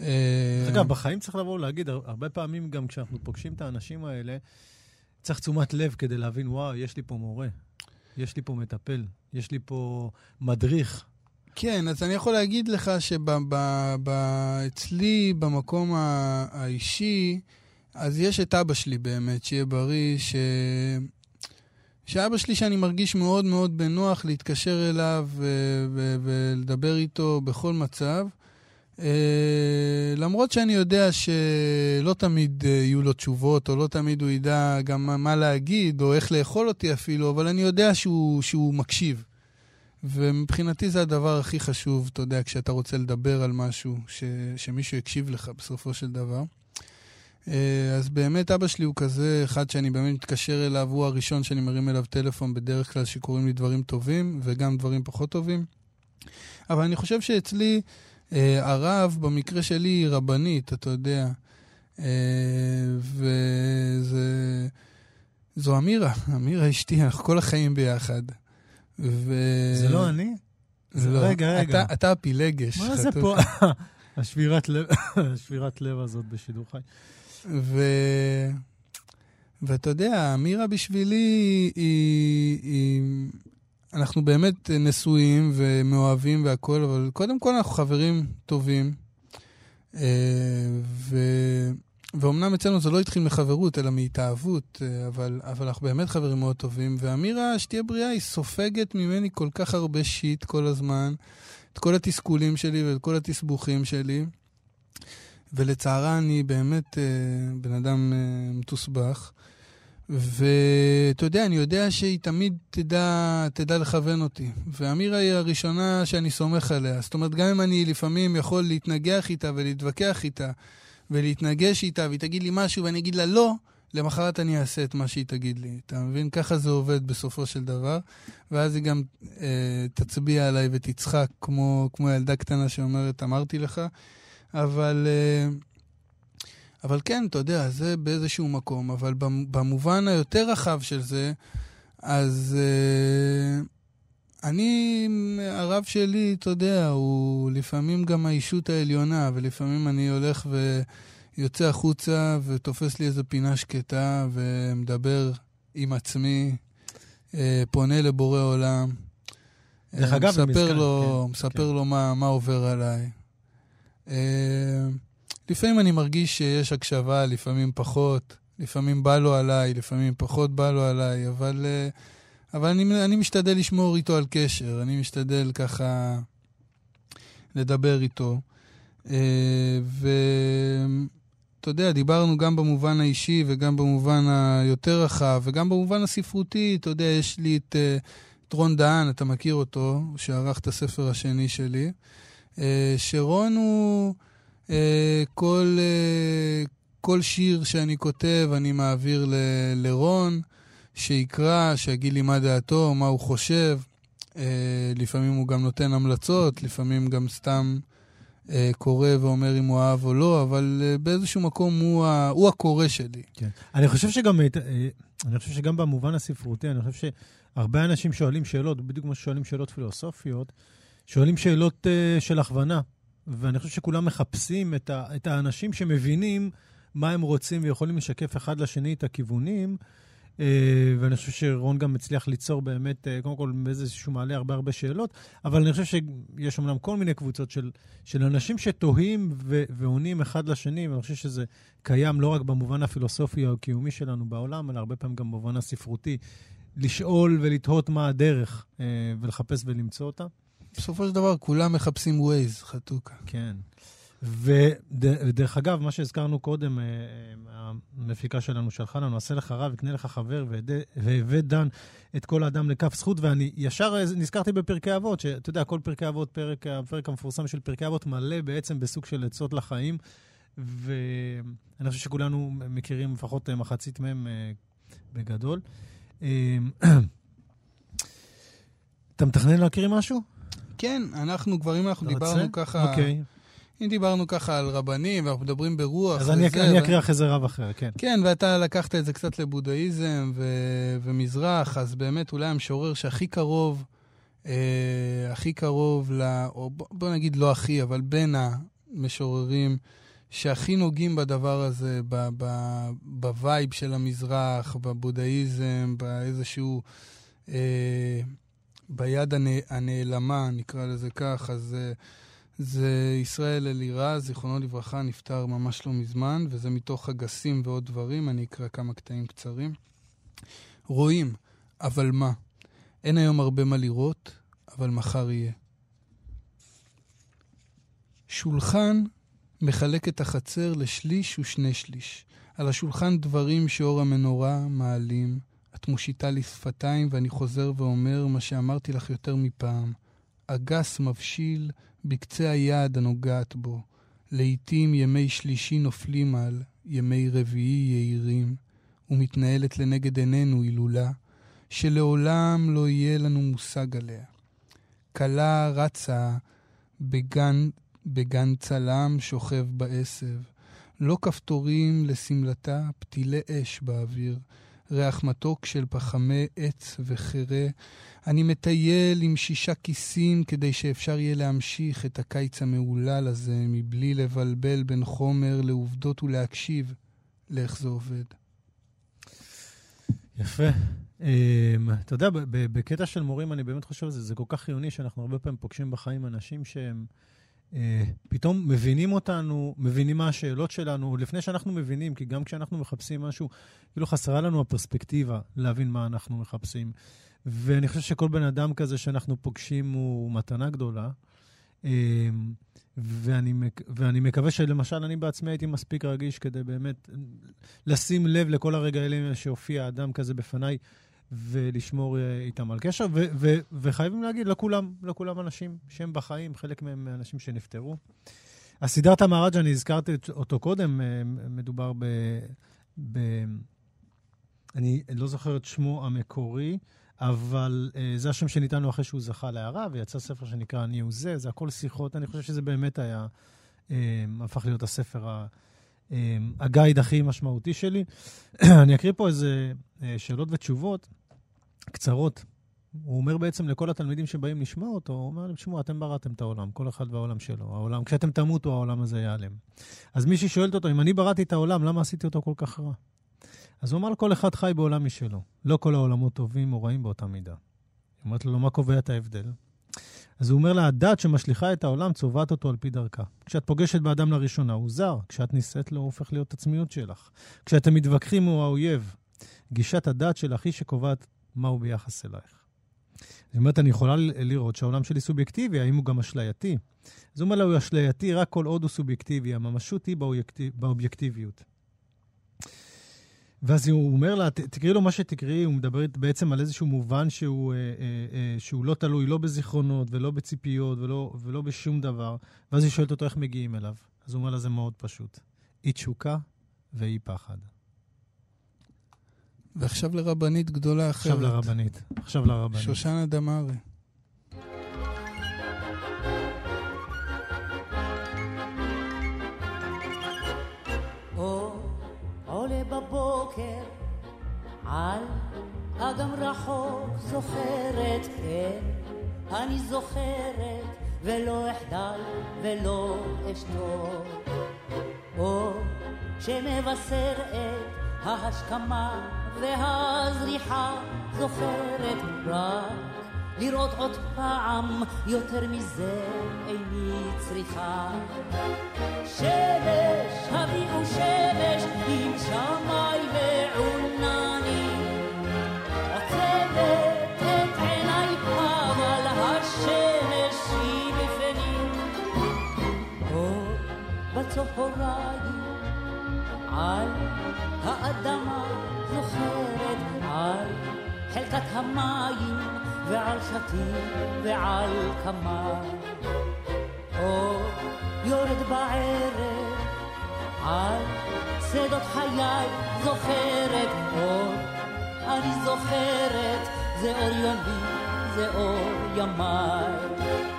אה, אגב, בחיים צריך לבוא ולהגיד, הר- הרבה פעמים גם כשאנחנו פוגשים את האנשים האלה, צריך תשומת לב כדי להבין, וואו, יש לי פה מורה, יש לי פה מטפל, יש לי פה מדריך. כן, אז אני יכול להגיד לך שאצלי, במקום האישי, אז יש את אבא שלי באמת, שיהיה בריא, ש... שאבא שלי שאני מרגיש מאוד מאוד בנוח להתקשר אליו ו- ו- ולדבר איתו בכל מצב. אה, למרות שאני יודע שלא תמיד אה, יהיו לו תשובות, או לא תמיד הוא ידע גם מה להגיד, או איך לאכול אותי אפילו, אבל אני יודע שהוא, שהוא מקשיב. ומבחינתי זה הדבר הכי חשוב, אתה יודע, כשאתה רוצה לדבר על משהו, ש, שמישהו יקשיב לך בסופו של דבר. אה, אז באמת אבא שלי הוא כזה אחד שאני באמת מתקשר אליו, הוא הראשון שאני מרים אליו טלפון בדרך כלל שקורים לי דברים טובים וגם דברים פחות טובים. אבל אני חושב שאצלי אה, הרב, במקרה שלי, היא רבנית, אתה יודע. אה, וזה... זו אמירה, אמירה אשתי, אנחנו כל החיים ביחד. ו... זה לא אני? זה- לא. רגע, רגע. אתה, אתה הפילגש. מה זה. פה? (laughs) השבירת לב, (laughs) השבירת לב הזאת בשידור חי. ו... ואתה יודע, אמירה בשבילי היא, היא... אנחנו באמת נשואים ומאוהבים והכול, אבל קודם כל אנחנו חברים טובים. אה, ו... ואומנם אצלנו זה לא התחיל מחברות, אלא מהתאהבות, אה, אבל, אבל אנחנו באמת חברים מאוד טובים. ואמירה, שתהיה בריאה, היא סופגת ממני כל כך הרבה שיט כל הזמן, את כל התסכולים שלי ואת כל התסבוכים שלי. ולצערה אני באמת אה, בן אדם אה, מתוסבך. ואתה יודע, אני יודע שהיא תמיד תדע, תדע לכוון אותי. ואמירה היא הראשונה שאני סומך עליה. זאת אומרת, גם אם אני לפעמים יכול להתנגח איתה ולהתווכח איתה ולהתנגש איתה, והיא תגיד לי משהו ואני אגיד לה לא, למחרת אני אעשה את מה שהיא תגיד לי. אתה מבין? ככה זה עובד בסופו של דבר. ואז היא גם אה, תצביע עליי ותצחק כמו, כמו ילדה קטנה שאומרת, אמרתי לך. אבל, אה, אבל כן, אתה יודע, זה באיזשהו מקום. אבל במ- במובן היותר רחב של זה, אז אה, אני, הרב שלי, אתה יודע, הוא לפעמים גם האישות העליונה, ולפעמים אני הולך ויוצא החוצה ותופס לי איזו פינה שקטה ומדבר עם עצמי, אה, פונה לבורא עולם. דרך אה, אגב, מספר במזכר, לו, כן, מספר כן. לו מה, מה עובר עליי. אה, לפעמים אני מרגיש שיש הקשבה, לפעמים פחות, לפעמים בא לו עליי, לפעמים פחות בא לו עליי, אבל, אה, אבל אני, אני משתדל לשמור איתו על קשר, אני משתדל ככה לדבר איתו. ואתה יודע, דיברנו גם במובן האישי וגם במובן היותר רחב, וגם במובן הספרותי, אתה יודע, יש לי את, את רון דהן, אתה מכיר אותו, שערך את הספר השני שלי. שרון הוא... כל, כל שיר שאני כותב, אני מעביר ל, לרון, שיקרא, שיגיד לי מה דעתו, מה הוא חושב. אה, לפעמים הוא גם נותן המלצות, לפעמים גם סתם אה, קורא ואומר אם הוא אהב או לא, אבל אה, באיזשהו מקום הוא, ה, הוא הקורא שלי. כן. אני חושב שגם, אני חושב שגם במובן הספרותי, אני חושב שהרבה אנשים שואלים שאלות, בדיוק כמו ששואלים שאלות פילוסופיות, שואלים שאלות של הכוונה. ואני חושב שכולם מחפשים את, ה, את האנשים שמבינים מה הם רוצים ויכולים לשקף אחד לשני את הכיוונים. Uh, ואני חושב שרון גם הצליח ליצור באמת, uh, קודם כל באיזשהו מעלה הרבה הרבה שאלות, אבל אני חושב שיש אמנם כל מיני קבוצות של, של אנשים שתוהים ו- ועונים אחד לשני, ואני חושב שזה קיים לא רק במובן הפילוסופי או הקיומי שלנו בעולם, אלא הרבה פעמים גם במובן הספרותי, לשאול ולתהות מה הדרך uh, ולחפש ולמצוא אותה. בסופו של דבר כולם מחפשים Waze, חתוכה. כן. ודרך אגב, מה שהזכרנו קודם, אה, אה, המפיקה שלנו שלחה לנו, עשה לך רב, יקנה לך חבר, והווה דן את כל האדם לכף זכות, ואני ישר נזכרתי בפרקי אבות, שאתה יודע, כל פרקי אבות, פרק, הפרק המפורסם של פרקי אבות מלא בעצם בסוג של עצות לחיים, ואני חושב שכולנו מכירים לפחות מחצית מהם אה, בגדול. (clears throat) אתה מתכנן להקריא משהו? כן, אנחנו כבר, אם אנחנו דיברנו ככה... אוקיי. אם דיברנו ככה על רבנים, ואנחנו מדברים ברוח... אז אני, וזה, אני אקריא אחרי זה רב אחר, כן. כן, ואתה לקחת את זה קצת לבודהיזם ו... ומזרח, אז באמת אולי המשורר שהכי קרוב, אה, הכי קרוב ל... או בוא, נגיד לא הכי, אבל בין המשוררים שהכי נוגעים בדבר הזה, ב... ב... בווייב של המזרח, בבודהיזם, באיזשהו... אה, ביד הנעלמה, נקרא לזה כך, אז... אה, זה ישראל אלירז, זיכרונו לברכה, נפטר ממש לא מזמן, וזה מתוך אגסים ועוד דברים, אני אקרא כמה קטעים קצרים. רואים, אבל מה? אין היום הרבה מה לראות, אבל מחר יהיה. שולחן מחלק את החצר לשליש ושני שליש. על השולחן דברים שאור המנורה מעלים. את מושיטה לי שפתיים ואני חוזר ואומר מה שאמרתי לך יותר מפעם. אגס מבשיל בקצה היד הנוגעת בו. לעתים ימי שלישי נופלים על ימי רביעי יהירים, ומתנהלת לנגד עינינו הילולה, שלעולם לא יהיה לנו מושג עליה. כלה רצה בגן, בגן צלם שוכב בעשב, לא כפתורים לשמלתה, פתילי אש באוויר, ריח מתוק של פחמי עץ וחירה. אני מטייל עם שישה כיסים כדי שאפשר יהיה להמשיך את הקיץ המהולל הזה מבלי לבלבל בין חומר לעובדות ולהקשיב לאיך זה עובד. יפה. Um, אתה יודע, בקטע של מורים, אני באמת חושב שזה זה כל כך חיוני שאנחנו הרבה פעמים פוגשים בחיים אנשים שהם... פתאום מבינים אותנו, מבינים מה השאלות שלנו, לפני שאנחנו מבינים, כי גם כשאנחנו מחפשים משהו, כאילו חסרה לנו הפרספקטיבה להבין מה אנחנו מחפשים. ואני חושב שכל בן אדם כזה שאנחנו פוגשים הוא מתנה גדולה. אמ, ואני, ואני מקווה שלמשל אני בעצמי הייתי מספיק רגיש כדי באמת לשים לב לכל הרגעים שהופיע אדם כזה בפניי ולשמור אה, איתם על קשר. ו, ו, וחייבים להגיד, לא כולם, אנשים שהם בחיים, חלק מהם אנשים שנפטרו. הסדרת המהרג'ה, אני הזכרתי אותו קודם, אה, מדובר ב... ב אני לא זוכר את שמו המקורי, אבל uh, זה השם שניתן לו אחרי שהוא זכה להערה, ויצא ספר שנקרא אני הוא זה, זה הכל שיחות. אני חושב שזה באמת היה, um, הפך להיות הספר, ה, הגייד הכי משמעותי שלי. (clears throat) אני אקריא פה איזה uh, שאלות ותשובות קצרות. הוא אומר בעצם לכל התלמידים שבאים לשמוע אותו, הוא אומר להם, שמעו, אתם בראתם את העולם, כל אחד והעולם שלו. העולם, כשאתם תמותו, העולם הזה ייעלם. אז מישהי שואלת אותו, אם אני בראתי את העולם, למה עשיתי אותו כל כך רע? אז הוא אמר, כל אחד חי בעולם משלו. לא כל העולמות טובים או רעים באותה מידה. היא אומרת לו, מה קובע את ההבדל? אז הוא אומר לה, הדת שמשליכה את העולם צובעת אותו על פי דרכה. כשאת פוגשת באדם לראשונה, הוא זר. כשאת נישאת לו, הוא הופך להיות עצמיות שלך. כשאתם מתווכחים, הוא האויב. גישת הדת שלך היא שקובעת מהו ביחס אלייך. זאת אומרת, אני יכולה לראות שהעולם שלי סובייקטיבי, האם הוא גם אשלייתי? אז הוא אומר לה, הוא אשלייתי רק כל עוד הוא סובייקטיבי, הממשות היא באובייקטיביות. ואז הוא אומר לה, תקראי לו מה שתקראי, הוא מדבר בעצם על איזשהו מובן שהוא, אה, אה, אה, שהוא לא תלוי לא בזיכרונות ולא בציפיות ולא, ולא בשום דבר. ואז היא שואלת אותו איך מגיעים אליו. אז הוא אומר לה, זה מאוד פשוט. אי תשוקה ואי פחד. ועכשיו לרבנית גדולה אחרת. עכשיו לרבנית. עכשיו לרבנית. שושנה דמארי. בבוקר על אגם רחוק זוכרת, כן, אני זוכרת ולא אחדל ולא אשתוק. או שמבשר את ההשכמה והזריחה זוכרת רק לראות עוד פעם יותר מזה איני צריכה. שמש, הביאו שמש עם שמי מעונני. עוצמת את עיניי אבל השמש היא בפנים. אור בצהריים על האדמה זוכרת על חלקת המים ועל שתים ועל כמה. אור יורד בערב על שדות חיי זוכרת אור, אני זוכרת, זה אור יומי, זה אור ימיי.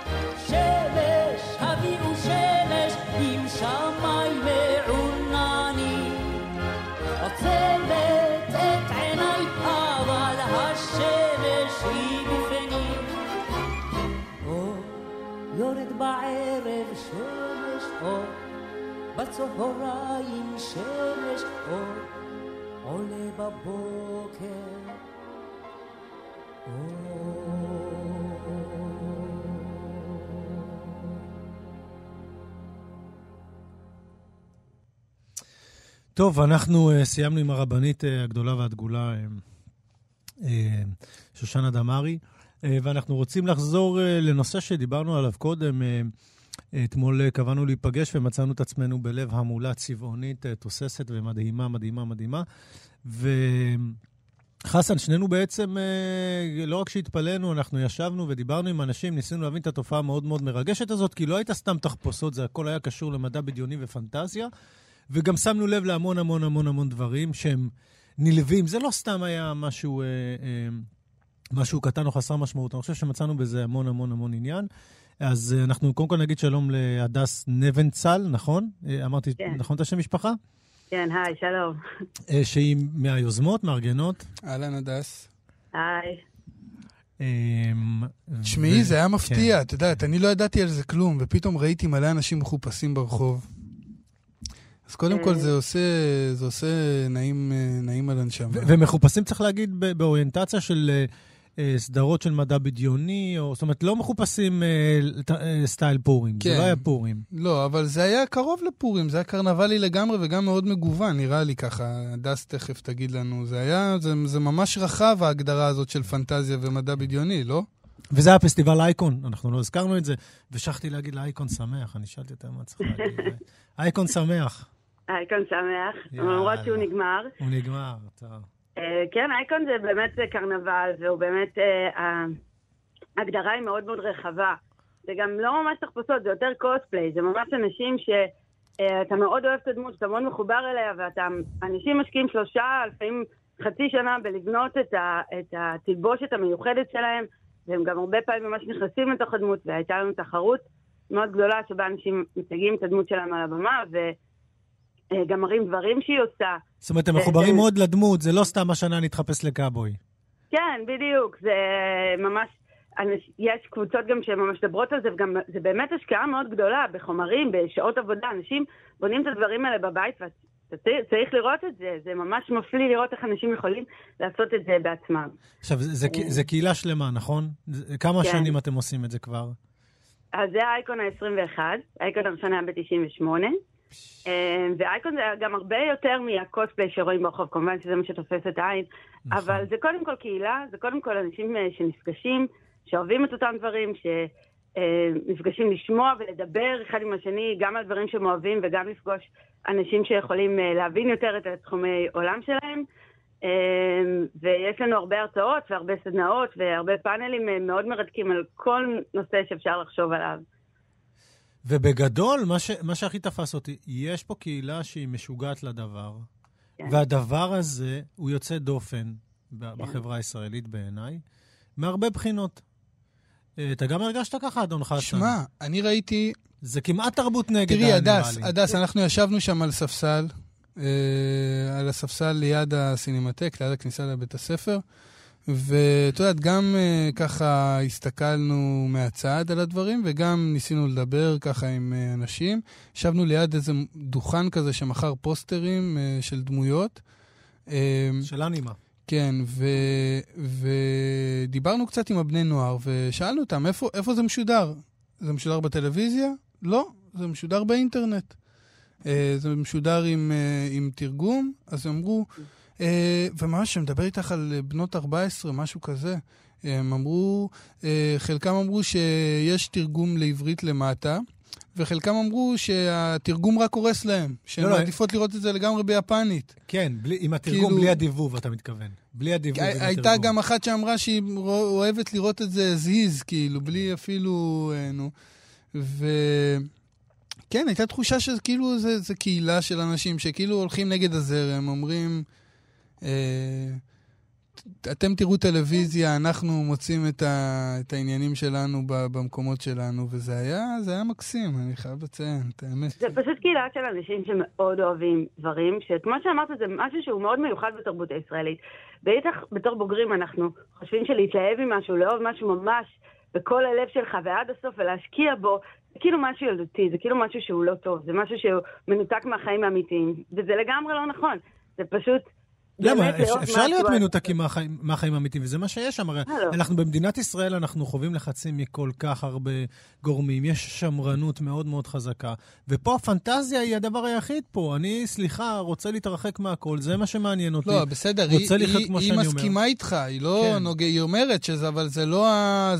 שמש אור. בצהריים שמש אור עולה בבוקר טוב, אנחנו uh, סיימנו עם הרבנית uh, הגדולה והדגולה, uh, שושנה דמארי, ואנחנו רוצים לחזור לנושא שדיברנו עליו קודם, אתמול אה, קבענו להיפגש ומצאנו את עצמנו בלב המולה צבעונית, אה, תוססת ומדהימה, מדהימה, מדהימה. וחסן, שנינו בעצם, אה, לא רק שהתפלאנו, אנחנו ישבנו ודיברנו עם אנשים, ניסינו להבין את התופעה המאוד מאוד מרגשת הזאת, כי לא הייתה סתם תחפושות, זה הכל היה קשור למדע בדיוני ופנטזיה. וגם שמנו לב להמון המון המון המון דברים שהם נלווים. זה לא סתם היה משהו, משהו קטן או חסר משמעות, אני חושב שמצאנו בזה המון המון המון עניין. אז אה, אנחנו קודם כל נגיד שלום להדס נבנצל, נכון? אה, אמרתי כן. נכון את השם משפחה? כן, היי, שלום. אה, שהיא מהיוזמות, מארגנות. אהלן, הדס. היי. אמ, תשמעי, זה היה מפתיע, כן. את יודעת, אני לא ידעתי על זה כלום, ופתאום ראיתי מלא אנשים מחופשים ברחוב. אז קודם כל זה עושה, זה עושה נעים, נעים על הנשמה. ומחופשים צריך להגיד באוריינטציה של סדרות של מדע בדיוני, או, זאת אומרת, לא מחופשים אה, אה, סטייל פורים. כן. זה לא היה פורים. לא, אבל זה היה קרוב לפורים, זה היה קרנבלי לגמרי וגם מאוד מגוון, נראה לי ככה. הדס תכף תגיד לנו. זה היה, זה, זה ממש רחב ההגדרה הזאת של פנטזיה ומדע בדיוני, לא? וזה היה פסטיבל אייקון, אנחנו לא הזכרנו את זה, ושכחתי להגיד לאייקון שמח, אני שאלתי אותה מה צריך להגיד. (laughs) אייקון שמח. אייקון שמח, למרות שהוא נגמר. הוא נגמר, טוב. אה, כן, אייקון זה באמת קרנבל, והוא באמת, אה, ההגדרה היא מאוד מאוד רחבה. זה גם לא ממש תחפושות, זה יותר קוספליי, זה ממש אנשים שאתה אה, מאוד אוהב את הדמות, שאתה מאוד מחובר אליה, ואנשים משקיעים שלושה, לפעמים חצי שנה בלבנות את, ה, את התלבושת המיוחדת שלהם, והם גם הרבה פעמים ממש נכנסים לתוך הדמות, והייתה לנו תחרות מאוד גדולה שבה אנשים מציגים את הדמות שלהם על הבמה, ו... אה, גם מראים דברים שהיא עושה. זאת אומרת, הם מחוברים אה, מאוד לדמות, זה לא סתם השנה נתחפש לקאבוי. כן, בדיוק. זה ממש... יש קבוצות גם שהן ממש מדברות על זה, וגם זה באמת השקעה מאוד גדולה בחומרים, בשעות עבודה. אנשים בונים את הדברים האלה בבית, ואתה צריך לראות את זה. זה ממש מפליא לראות איך אנשים יכולים לעשות את זה בעצמם. עכשיו, זה, זה קהילה שלמה, נכון? כמה כן. שנים אתם עושים את זה כבר? אז זה האייקון ה-21, האייקון הראשון היה ב-98. אה, ואייקון זה גם הרבה יותר מהקוספליי שרואים ברחוב, כמובן שזה מה שתופס את העין, נכון. אבל זה קודם כל קהילה, זה קודם כל אנשים אה, שנפגשים, שאוהבים את אותם דברים, שנפגשים לשמוע ולדבר אחד עם השני, גם על דברים שהם אוהבים וגם לפגוש אנשים שיכולים אה, להבין יותר את התחומי עולם שלהם. אה, ויש לנו הרבה הרצאות והרבה סדנאות והרבה פאנלים אה, מאוד מרתקים על כל נושא שאפשר לחשוב עליו. ובגדול, מה, ש, מה שהכי תפס אותי, יש פה קהילה שהיא משוגעת לדבר, כן. והדבר הזה הוא יוצא דופן כן. בחברה הישראלית בעיניי, מהרבה בחינות. אה, אתה גם הרגשת ככה, אדון חסן? שמע, אני ראיתי... זה כמעט תרבות נגד, תראי, הדס. הדס, אנחנו ישבנו שם על ספסל, אה, על הספסל ליד הסינמטק, ליד הכניסה לבית הספר, ואת יודעת, גם אה, ככה הסתכלנו מהצד על הדברים, וגם ניסינו לדבר ככה עם אה, אנשים. ישבנו ליד איזה דוכן כזה שמכר פוסטרים אה, של דמויות. אה, של אנימה. כן, ו... ודיברנו קצת עם הבני נוער, ושאלנו אותם, איפה, איפה זה משודר? זה משודר בטלוויזיה? לא, זה משודר באינטרנט. אה, זה משודר עם, אה, עם תרגום, אז הם אמרו, וממש, אני מדבר איתך על בנות 14, משהו כזה. הם אמרו, אה, חלקם אמרו שיש תרגום לעברית למטה, וחלקם אמרו שהתרגום רק הורס להם, שהן לא, לא, מעדיפות לראות את זה לגמרי ביפנית. כן, בלי, עם התרגום, כאילו- בלי הדיבוב, אתה מתכוון. בלי הדיבוב ועם התרגום. הייתה גם אחת שאמרה שהיא רוא- אוהבת לראות את זה זיז, כאילו, בלי אפילו, אה, נו. ו... כן, הייתה תחושה שכאילו זה, זה קהילה של אנשים שכאילו הולכים נגד הזרם, אומרים, אה, אתם תראו טלוויזיה, אנחנו מוצאים את, ה, את העניינים שלנו במקומות שלנו, וזה היה, זה היה מקסים, אני חייב לציין, את האמת. זה פשוט קהילה של אנשים שמאוד אוהבים דברים, שכמו שאמרת, זה משהו שהוא מאוד מיוחד בתרבות הישראלית. בטח בתור בוגרים אנחנו חושבים שלהתלהב ממשהו, לאהוב משהו ממש בכל הלב שלך ועד הסוף ולהשקיע בו, זה כאילו משהו ילדותי, זה כאילו משהו שהוא לא טוב, זה משהו שהוא מנותק מהחיים האמיתיים, וזה לגמרי לא נכון. זה פשוט... למה? אפשר- להיות מנותקים מהחיים- האמיתיים, וזה מה שיש שם. הרי אה, לא. אנחנו במדינת ישראל, אנחנו חווים לחצים מכל כך הרבה גורמים. יש שמרנות מאוד מאוד חזקה. ופה הפנטזיה היא הדבר היחיד פה. אני, סליחה, רוצה להתרחק מהכל, זה מה שמעניין אותי. לא, בסדר, היא. מסכימה איתך, היא לא כן. כן. נוגע, היא אומרת שזה, אבל זה לא ה...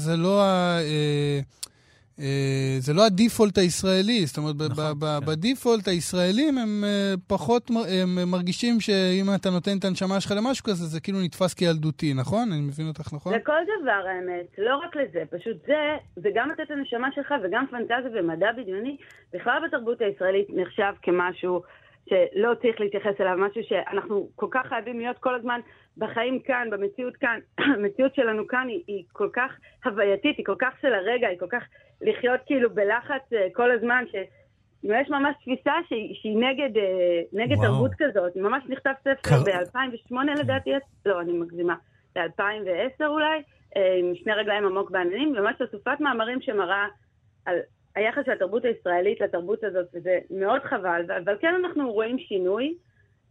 זה לא. אה, זה לא הדיפולט הישראלי, זאת אומרת, ב- נכון, ב- כן. בדיפולט הישראלים הם אה, פחות, הם מרגישים שאם אתה נותן את הנשמה שלך למשהו כזה, זה כאילו נתפס כילדותי, נכון? אני מבין אותך נכון? לכל דבר האמת, לא רק לזה, פשוט זה, זה גם לתת את הנשמה שלך וגם פנטזיה ומדע בדיוני, בכלל בתרבות הישראלית נחשב כמשהו שלא צריך להתייחס אליו, משהו שאנחנו כל כך חייבים להיות כל הזמן בחיים כאן, במציאות כאן, (clears throat) המציאות שלנו כאן היא, היא כל כך הווייתית, היא כל כך של הרגע, היא כל כך לחיות כאילו בלחץ אה, כל הזמן, ש... יש ממש תפיסה שהיא, שהיא נגד, אה, נגד. תרבות כזאת. ממש נכתב ספר קר- ב-2008 לדעתי, לא, אני מגזימה, ב-2010 אולי, אה, עם שני רגליים עמוק בעננים, ממש אסופת מאמרים שמראה על היחס של התרבות הישראלית לתרבות הזאת, וזה מאוד חבל, אבל כן אנחנו רואים שינוי.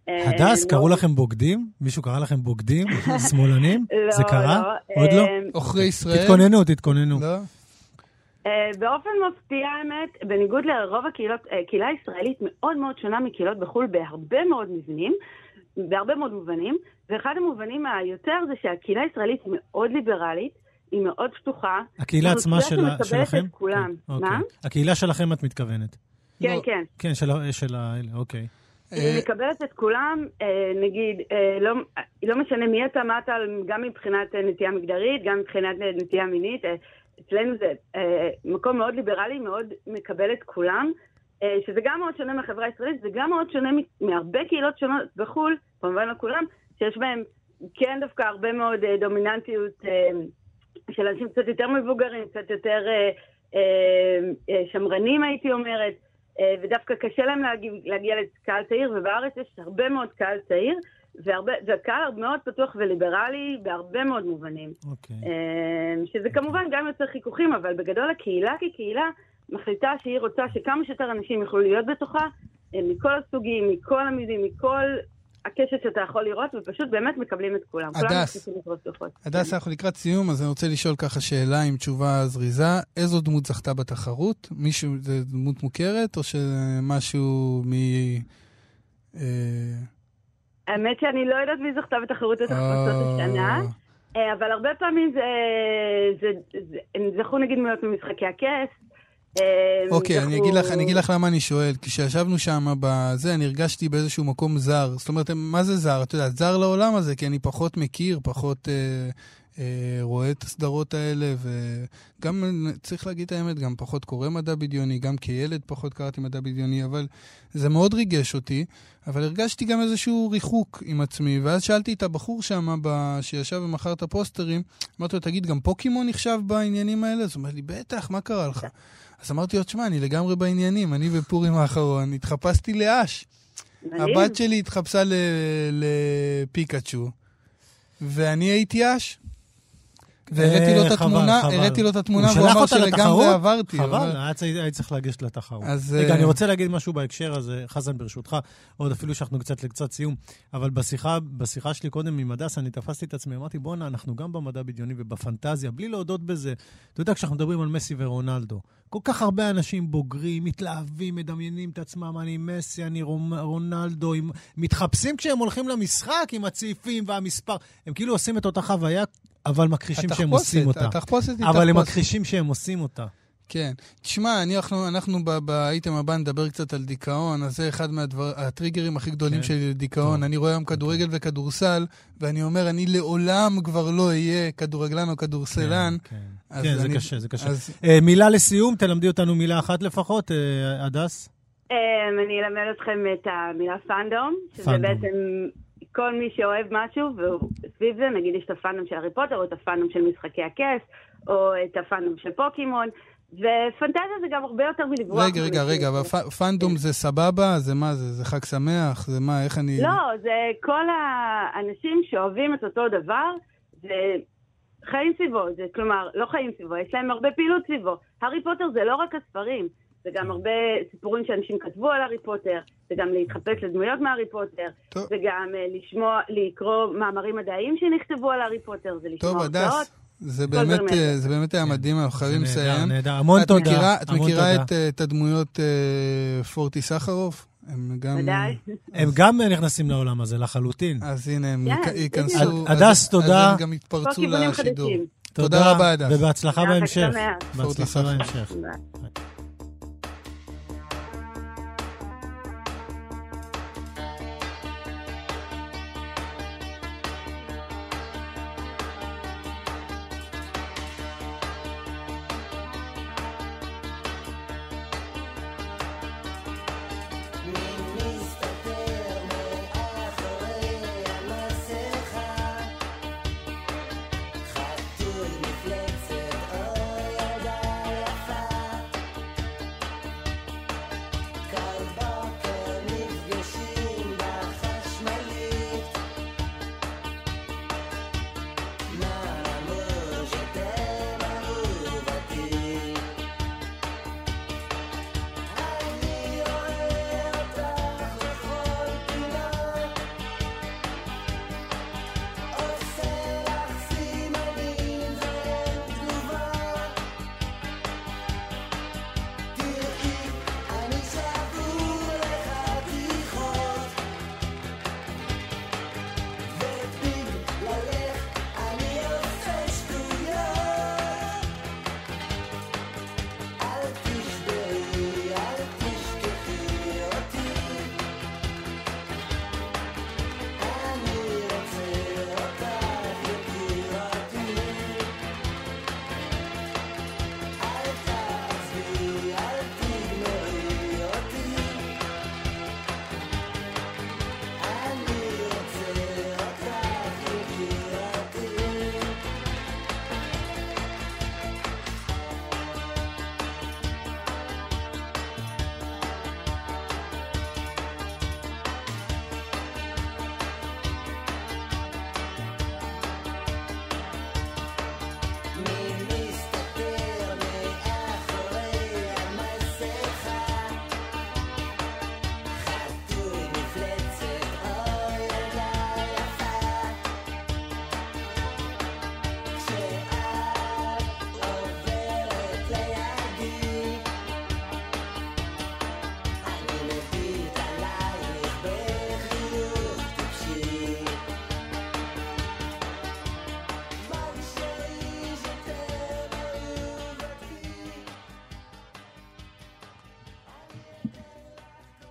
אה, הדס, קראו מאוד- לכם בוגדים? מישהו קרא לכם בוגדים? (laughs) שמאלנים? לא, זה קרה? לא, עוד לא? אה, עוכרי ישראל? תתכוננו, תתכוננו. לא? אה, באופן מפתיע האמת, בניגוד לרוב הקהילות, אה, קהילה ישראלית מאוד מאוד שונה מקהילות בחו"ל בהרבה מאוד מבנים, בהרבה מאוד מובנים, ואחד המובנים היותר זה שהקהילה הישראלית מאוד ליברלית, היא מאוד פתוחה. הקהילה עצמה שמקבלת שלכם? את כולם. כן, אוקיי. מה? הקהילה שלכם את מתכוונת. כן, לא. כן. כן, של ה- של האלה, אוקיי. אה, היא מקבלת את כולם, אה, נגיד, אה, לא, לא משנה מי אתה, מה אתה, גם מבחינת אה, נטייה מגדרית, גם מבחינת אה, נטייה מינית. אה, אצלנו זה אה, מקום מאוד ליברלי, מאוד מקבל את כולם, אה, שזה גם מאוד שונה מהחברה הישראלית, זה גם מאוד שונה מהרבה קהילות שונות בחו"ל, כמובן לא כולם, שיש בהם כן דווקא הרבה מאוד אה, דומיננטיות אה, של אנשים קצת יותר מבוגרים, קצת יותר אה, אה, אה, שמרנים הייתי אומרת. אה, ודווקא קשה להם להגיע, להגיע לקהל צעיר, ובארץ יש הרבה מאוד קהל צעיר, והרבה, והקהל מאוד פתוח וליברלי בהרבה מאוד מובנים. אוקיי. אה, שזה כמובן גם יוצר חיכוכים, אבל בגדול הקהילה כקהילה מחליטה שהיא רוצה שכמה שיותר אנשים יוכלו להיות בתוכה, מכל הסוגים, מכל המילים, מכל הקשת שאתה יכול לראות, ופשוט באמת מקבלים את כולם. הדס. הדס, אנחנו לקראת סיום, אז אני רוצה לשאול ככה שאלה עם תשובה זריזה. איזו דמות זכתה בתחרות? מישהו, זה דמות מוכרת, או שמשהו מ... אה, האמת שאני לא יודעת מי זכתה בתחרות התחפושות אה, השנה, אה, אבל הרבה פעמים זה, זה, זה, הם זכו נגיד דמויות ממשחקי הכס. אה, אוקיי, אני אגיד לך, אני אגיד לך למה אני שואל. כשישבנו שם בזה, אני הרגשתי באיזשהו מקום זר. זאת אומרת, מה זה זר? את יודעת, זר לעולם הזה, כי אני פחות מכיר, פחות אה, רואה את הסדרות האלה, וגם, צריך להגיד את האמת, גם פחות קורא מדע בדיוני, גם כילד פחות קראתי מדע בדיוני, אבל זה מאוד ריגש אותי. אבל הרגשתי גם איזשהו ריחוק עם עצמי, ואז שאלתי את הבחור שם. שישב ומכר את הפוסטרים, אמרתי לו, תגיד, גם פוקימון נחשב בעניינים האלה? אז הוא אומר לי, בטח, מה קרה לך? אז אמרתי לו, תשמע, אני לגמרי בעניינים, אני בפורים האחרון התחפשתי לאש. הבת שלי התחפשה לפיקאצ'ו, ואני הייתי אש. והראיתי לו את התמונה. הראיתי לו את התמונה, הוא והוא אמר שלגמרי? עברתי. חבל, היה צריך- לגשת לתחרות. אז... רגע, אה, אני רוצה להגיד משהו בהקשר הזה, חזן, ברשותך, עוד אפילו שאנחנו קצת לקצת סיום, אבל בשיחה שלי קודם עם הדס, אני תפסתי את עצמי, אמרתי, בואנה, אנחנו גם במדע בדיוני ובפנטזיה, בלי להודות בזה. אתה יודע, כשאנחנו מדברים על מסי ורונלדו, כל כך הרבה אנשים בוגרים, מתלהבים, מדמיינים את עצמם, אני מסי, אני רומ- רונלדו, עם, מתחפשים כשהם הולכים למשחק עם הצעיפים והמספר. הם כאילו עושים את אותה חוויה, אבל מכחישים שהם עושים אותה. התחפושת היא אבל הם תחפושת. מכחישים שהם עושים אותה. כן. תשמע, אני, אנחנו, אנחנו ב- באייטם הבא נדבר קצת על דיכאון, אז זה אחד מהטריגרים הכי גדולים כן. שלי לדיכאון. טוב. אני רואה היום כדורגל וכדורסל, ואני אומר, אני לעולם כבר לא אהיה כדורגלן או כדורסלן. כן, אז כן, זה אני- קשה, זה קשה. אז אה, מילה לסיום, תלמדי אותנו מילה אחת לפחות, אה, הדס. אמ, אני אלמד אתכם את המילה fandom, שזה fandom. בעצם כל מי שאוהב משהו, והוא סביב זה, נגיד יש את ה fandom של הארי פוטר, או את ה fandom של משחקי הכס, או את ה fandom של פוקימון, ופנטזיה זה גם הרבה יותר מלברוח. רגע, רגע, רגע, אבל פ- fandom זה סבבה? זה מה זה? זה חג שמח? זה מה, איך אני... לא, זה כל האנשים שאוהבים את אותו דבר, וחיים סביבו, זה כלומר, לא חיים סביבו, יש להם הרבה פעילות סביבו. הארי פוטר זה לא רק הספרים, זה גם הרבה סיפורים שאנשים כתבו על הארי פוטר, זה גם להתחפש לדמויות מהארי פוטר, טוב. זה גם אה, לשמוע, לקרוא מאמרים מדעיים שנכתבו על הארי פוטר, זה לשמוע הרצאות. זה באמת. אה, זה באמת היה מדהים, אנחנו חייבים כן. לסיים. נהדר. המון את תודה. מכירה- את מכירה תודה. את, אה, את הדמויות אה, פורטי סחרוף? הם גם... ודאי. הם גם נכנסים לעולם הזה לחלוטין. אז הנה, הם כן, ייכ- ייכנסו... הדס, אז- תודה. אז הם גם יתפרצו לשידור. חדשים. תודה רבה, הדס. ובהצלחה בהמשך. בהצלחה. בהמשך.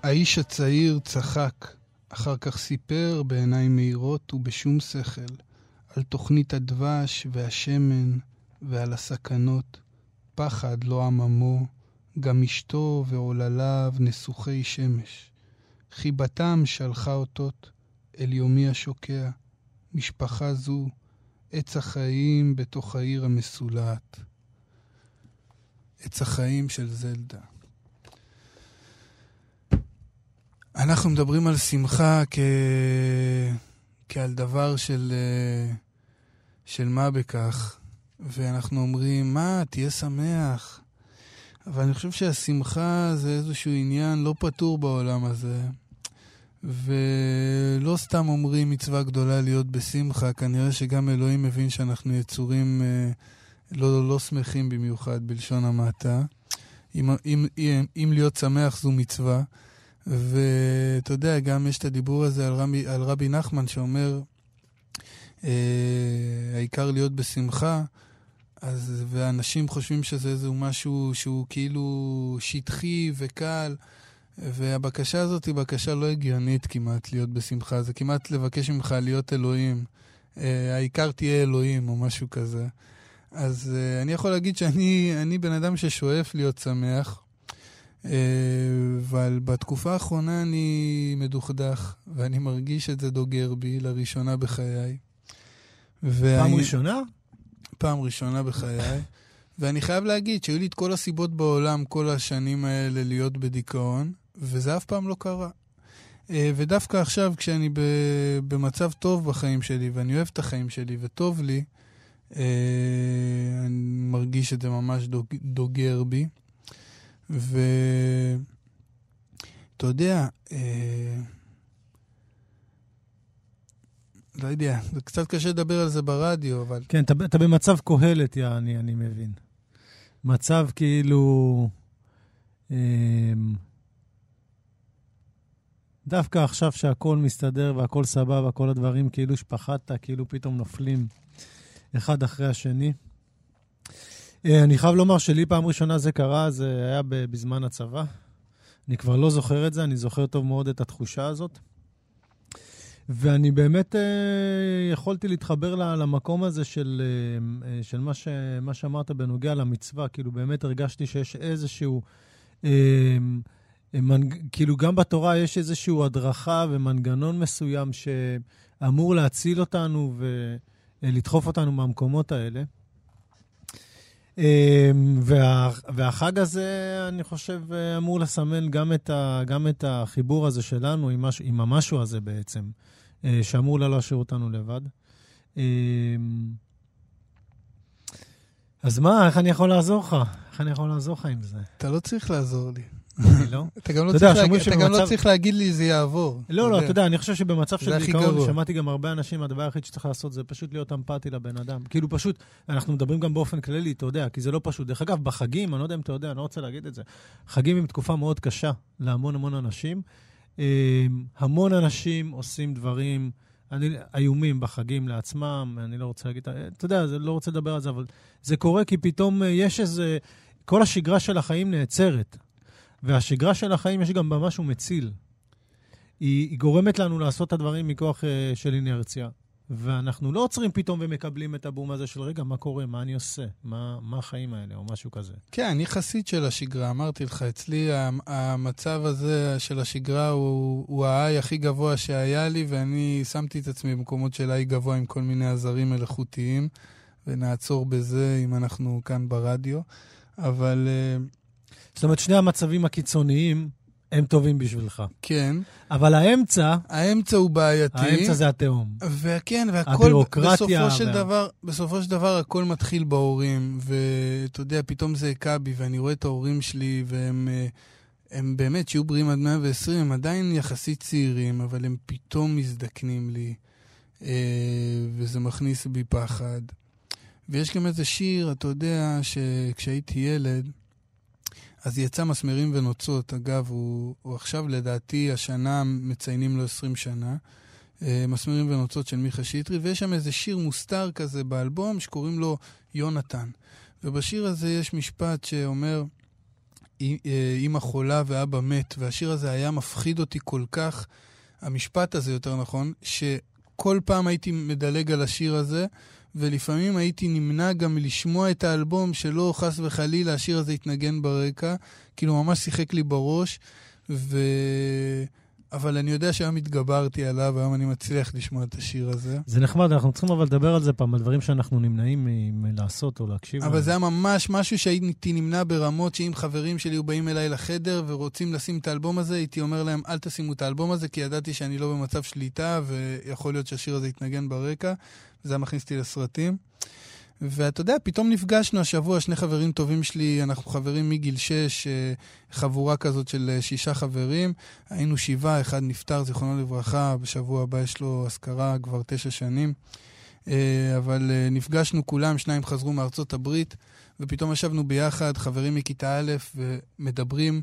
האיש הצעיר צחק, אחר כך סיפר בעיניים מהירות ובשום שכל על תוכנית הדבש והשמן ועל הסכנות. פחד לא עממו, גם אשתו ועולליו נסוכי שמש. חיבתם שלחה אותות אל יומי השוקע, משפחה זו, עץ החיים בתוך העיר המסולעת. עץ החיים של זלדה. אנחנו מדברים על שמחה כ... כעל דבר של, אה, של מה בכך, ואנחנו אומרים, מה, תהיה שמח. אבל אני חושב שהשמחה זה איזשהו עניין לא פתור בעולם הזה. ולא סתם אומרים מצווה גדולה להיות בשמחה, כנראה שגם אלוהים מבין שאנחנו יצורים אה, לא, לא שמחים במיוחד, בלשון המעטה. אם, אם, אם, אם להיות שמח זו מצווה. ואתה יודע, גם יש את הדיבור הזה על רבי, על רבי נחמן שאומר, אה, העיקר להיות בשמחה, אז, ואנשים חושבים שזה איזה משהו שהוא כאילו שטחי וקל. והבקשה הזאת היא בקשה לא הגיונית כמעט להיות בשמחה, זה כמעט לבקש ממך להיות אלוהים. Uh, העיקר תהיה אלוהים או משהו כזה. אז uh, אני יכול להגיד שאני בן אדם ששואף להיות שמח, אבל בתקופה האחרונה אני מדוכדך, ואני מרגיש את זה דוגר בי לראשונה בחיי. ואני... פעם ראשונה? פעם ראשונה בחיי. (laughs) ואני חייב להגיד שהיו לי את כל הסיבות בעולם כל השנים האלה להיות בדיכאון, וזה אף פעם לא קרה. אה, ודווקא עכשיו, כשאני במצב טוב בחיים שלי, ואני אוהב את החיים שלי, וטוב לי, אה, אני מרגיש שזה ממש דוג, דוגר בי. ואתה יודע, אה, לא יודע, זה קצת קשה לדבר על זה ברדיו, אבל... כן, אתה, אתה במצב קהלת, יעני, אני מבין. מצב כאילו... אה, דווקא עכשיו שהכל מסתדר והכל סבבה, כל הדברים כאילו שפחדת, כאילו פתאום נופלים אחד אחרי השני. אה, אני חייב לומר שלי פעם ראשונה זה קרה, זה היה בזמן הצבא. אני כבר לא זוכר את זה, אני זוכר טוב מאוד את התחושה הזאת. ואני באמת אה, יכולתי להתחבר למקום הזה של, אה, של מה, ש, מה שאמרת בנוגע למצווה. כאילו, באמת הרגשתי שיש איזשהו... אה, מנג... כאילו גם בתורה יש איזושהי הדרכה ומנגנון מסוים שאמור להציל אותנו ולדחוף אותנו מהמקומות האלה. אמ, וה... והחג הזה, אני חושב, אמור לסמן גם את, ה... גם את החיבור הזה שלנו עם, מש... עם המשהו הזה בעצם, אה, שאמור לא להשאיר אותנו לבד. אמ, אז מה, איך אני יכול לעזור לך? איך אני יכול לעזור לך עם זה? אתה לא צריך לעזור לי. לא? אתה גם לא, צריך, להגיד, אתה גם לא צריך להגיד לי זה יעבור. לא, לא, אתה יודע, אני חושב שבמצב של דיכאון, שמעתי גם הרבה אנשים, הדבר היחיד שצריך לעשות זה פשוט להיות אמפתי לבן אדם. כאילו פשוט, אנחנו מדברים גם באופן כללי, אתה יודע, כי זה לא פשוט. דרך אגב, בחגים, אני לא יודע אם אתה יודע, אני לא רוצה להגיד את זה, חגים הם תקופה מאוד קשה להמון המון אנשים. אמ, המון אנשים עושים דברים אני, איומים בחגים לעצמם, אני לא רוצה להגיד, אתה יודע, אני לא רוצה לדבר על זה, אבל זה קורה כי פתאום יש איזה, כל השגרה של החיים נעצרת. והשגרה של החיים יש גם בה משהו מציל. היא, היא גורמת לנו לעשות את הדברים מכוח uh, של אינרציה. ואנחנו לא עוצרים פתאום ומקבלים את הבום הזה של, רגע, מה קורה? מה אני עושה? מה, מה החיים האלה? או משהו כזה. כן, אני חסיד של השגרה, אמרתי לך. אצלי המצב הזה של השגרה הוא, הוא ה-I הכי גבוה שהיה לי, ואני שמתי את עצמי במקומות של I גבוה עם כל מיני עזרים מלאכותיים, ונעצור בזה אם אנחנו כאן ברדיו. אבל... Uh, זאת אומרת, שני המצבים הקיצוניים הם טובים בשבילך. כן. אבל האמצע... האמצע הוא בעייתי. האמצע זה התהום. וכן, והכל, בסופו של, וה... דבר, בסופו של דבר הכל מתחיל בהורים. ואתה יודע, פתאום זה הכה בי, ואני רואה את ההורים שלי, והם אה, הם באמת, שיהיו בריאים עד 120, הם עדיין יחסית צעירים, אבל הם פתאום מזדקנים לי, אה, וזה מכניס בי פחד. ויש גם איזה שיר, אתה יודע, שכשהייתי ילד, אז יצא מסמרים ונוצות. אגב, הוא, הוא עכשיו, לדעתי, השנה מציינים לו 20 שנה. אה, מסמרים ונוצות של מיכה שטרי, ויש שם איזה שיר מוסתר כזה באלבום שקוראים לו יונתן. ובשיר הזה יש משפט שאומר, אימא חולה ואבא מת, והשיר הזה היה מפחיד אותי כל כך, המשפט הזה יותר נכון, שכל פעם הייתי מדלג על השיר הזה, ולפעמים הייתי נמנע גם מלשמוע את האלבום, שלא חס וחלילה השיר הזה יתנגן ברקע, כאילו ממש שיחק לי בראש, ו... אבל אני יודע שהיום התגברתי עליו, והיום אני מצליח לשמוע את השיר הזה. זה נחמד, אנחנו צריכים אבל לדבר על זה פעם, על דברים שאנחנו נמנעים מלעשות או להקשיב. אבל זה היה ממש משהו שהייתי נמנע ברמות, שאם חברים שלי היו באים אליי לחדר ורוצים לשים את האלבום הזה, הייתי אומר להם, אל תשימו את האלבום הזה, כי ידעתי שאני לא במצב שליטה, ויכול להיות שהשיר הזה יתנגן ברקע, וזה היה מכניס אותי לסרטים. ואתה יודע, פתאום נפגשנו השבוע, שני חברים טובים שלי, אנחנו חברים מגיל שש, אה, חבורה כזאת של אה, שישה חברים. היינו שבעה, אחד נפטר, זיכרונו לברכה, בשבוע הבא יש לו אזכרה כבר תשע שנים. אה, אבל נפגשנו כולם, שניים חזרו מארצות הברית, ופתאום ישבנו ביחד, חברים מכיתה א', ומדברים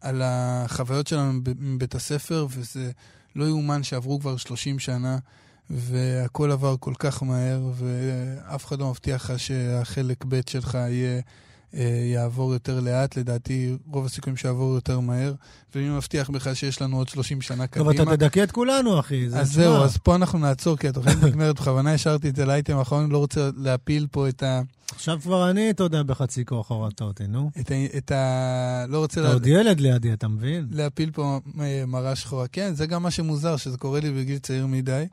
על החוויות שלנו מבית הספר, וזה לא יאומן שעברו כבר 30 שנה. והכל עבר כל כך מהר, ואף אחד לא מבטיח לך שהחלק ב' שלך יהיה... אה, יעבור יותר לאט, לדעתי רוב הסיכויים שיעבור יותר מהר, ומי מבטיח בכלל שיש לנו עוד 30 שנה קדימה. טוב, אתה תדכא את כולנו, אחי. אז זהו, אז פה אנחנו נעצור, כי התוכנית (laughs) נגמרת, בכוונה השארתי את זה לאייטם האחרון, לא רוצה להפיל פה את ה... עכשיו כבר אני, אתה יודע, בחצי כוח הורדת אותי, נו. את ה... את ה... לא רוצה... אתה עוד ילד לידי, אתה מבין? להפיל פה אה, מראה שחורה. כן, זה גם מה שמוזר, שזה קורה לי בגיל צעיר מדי.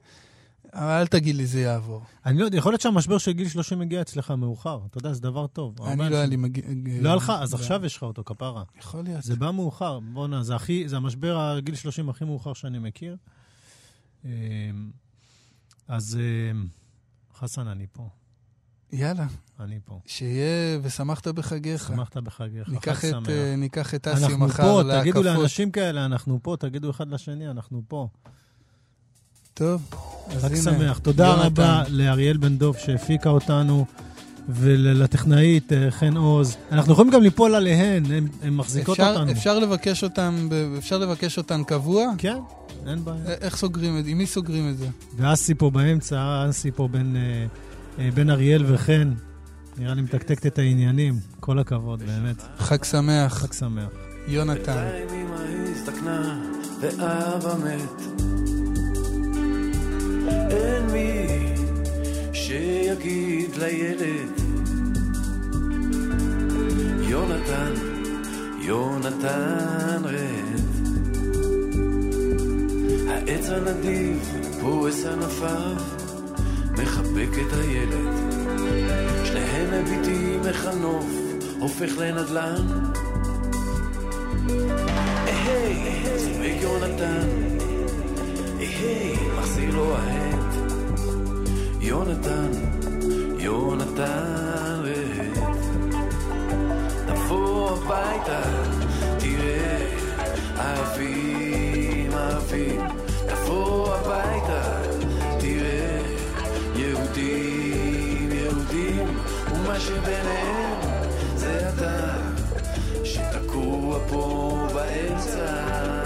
אבל אל תגיד לי זה יעבור. אני לא יודע, יכול להיות שהמשבר של גיל 30 מגיע אצלך מאוחר. אתה יודע, זה דבר טוב. אני לא היה לי מגיע... לא היה לך? אז עכשיו יש לך אותו, כפרה. יכול להיות. זה בא מאוחר. בואנה, זה הכי, זה המשבר הגיל 30 הכי מאוחר שאני מכיר. אמ, אז אמ, חסן, אני פה. יאללה. אני פה. שיהיה ושמחת בחגיך. שמחת בחגיך, חג שמח. ניקח את אסי מחר להקפות. אנחנו פה, תגידו לאנשים כאלה, אנחנו פה, תגידו אחד לשני, אנחנו פה. טוב. חג שמח. תודה יונתן. רבה לאריאל בן דוב שהפיקה אותנו. ולטכנאית אה, חן עוז. אנחנו יכולים גם ליפול עליהן, הן מחזיקות אפשר, אותנו. אפשר לבקש אותן, אפשר לבקש אותן קבוע? כן, אין בעיה. איך סוגרים את זה? עם מי סוגרים את זה? ואסי פה באמצע, אסי פה בין, אה, אה, בין אריאל וחן. נראה לי מתקתקת את העניינים. כל הכבוד, באמת. חג שמח. חג שמח. יונתן. ואבא מת אין מי שיגיד לילד. יונתן, יונתן רד. העץ הנדיב פורס ענפיו מחבק את הילד. שניהם מביטים איך הנוף הופך לנדלן. היי, צועק יונתן היי, מחזיר לו ההד יונתן, יונתן רד. תבוא הביתה, תראה, ערבים, ערבים. תבוא הביתה, תראה, יהודים, יהודים, ומה שביניהם זה אתה, שתקוע פה באמצע.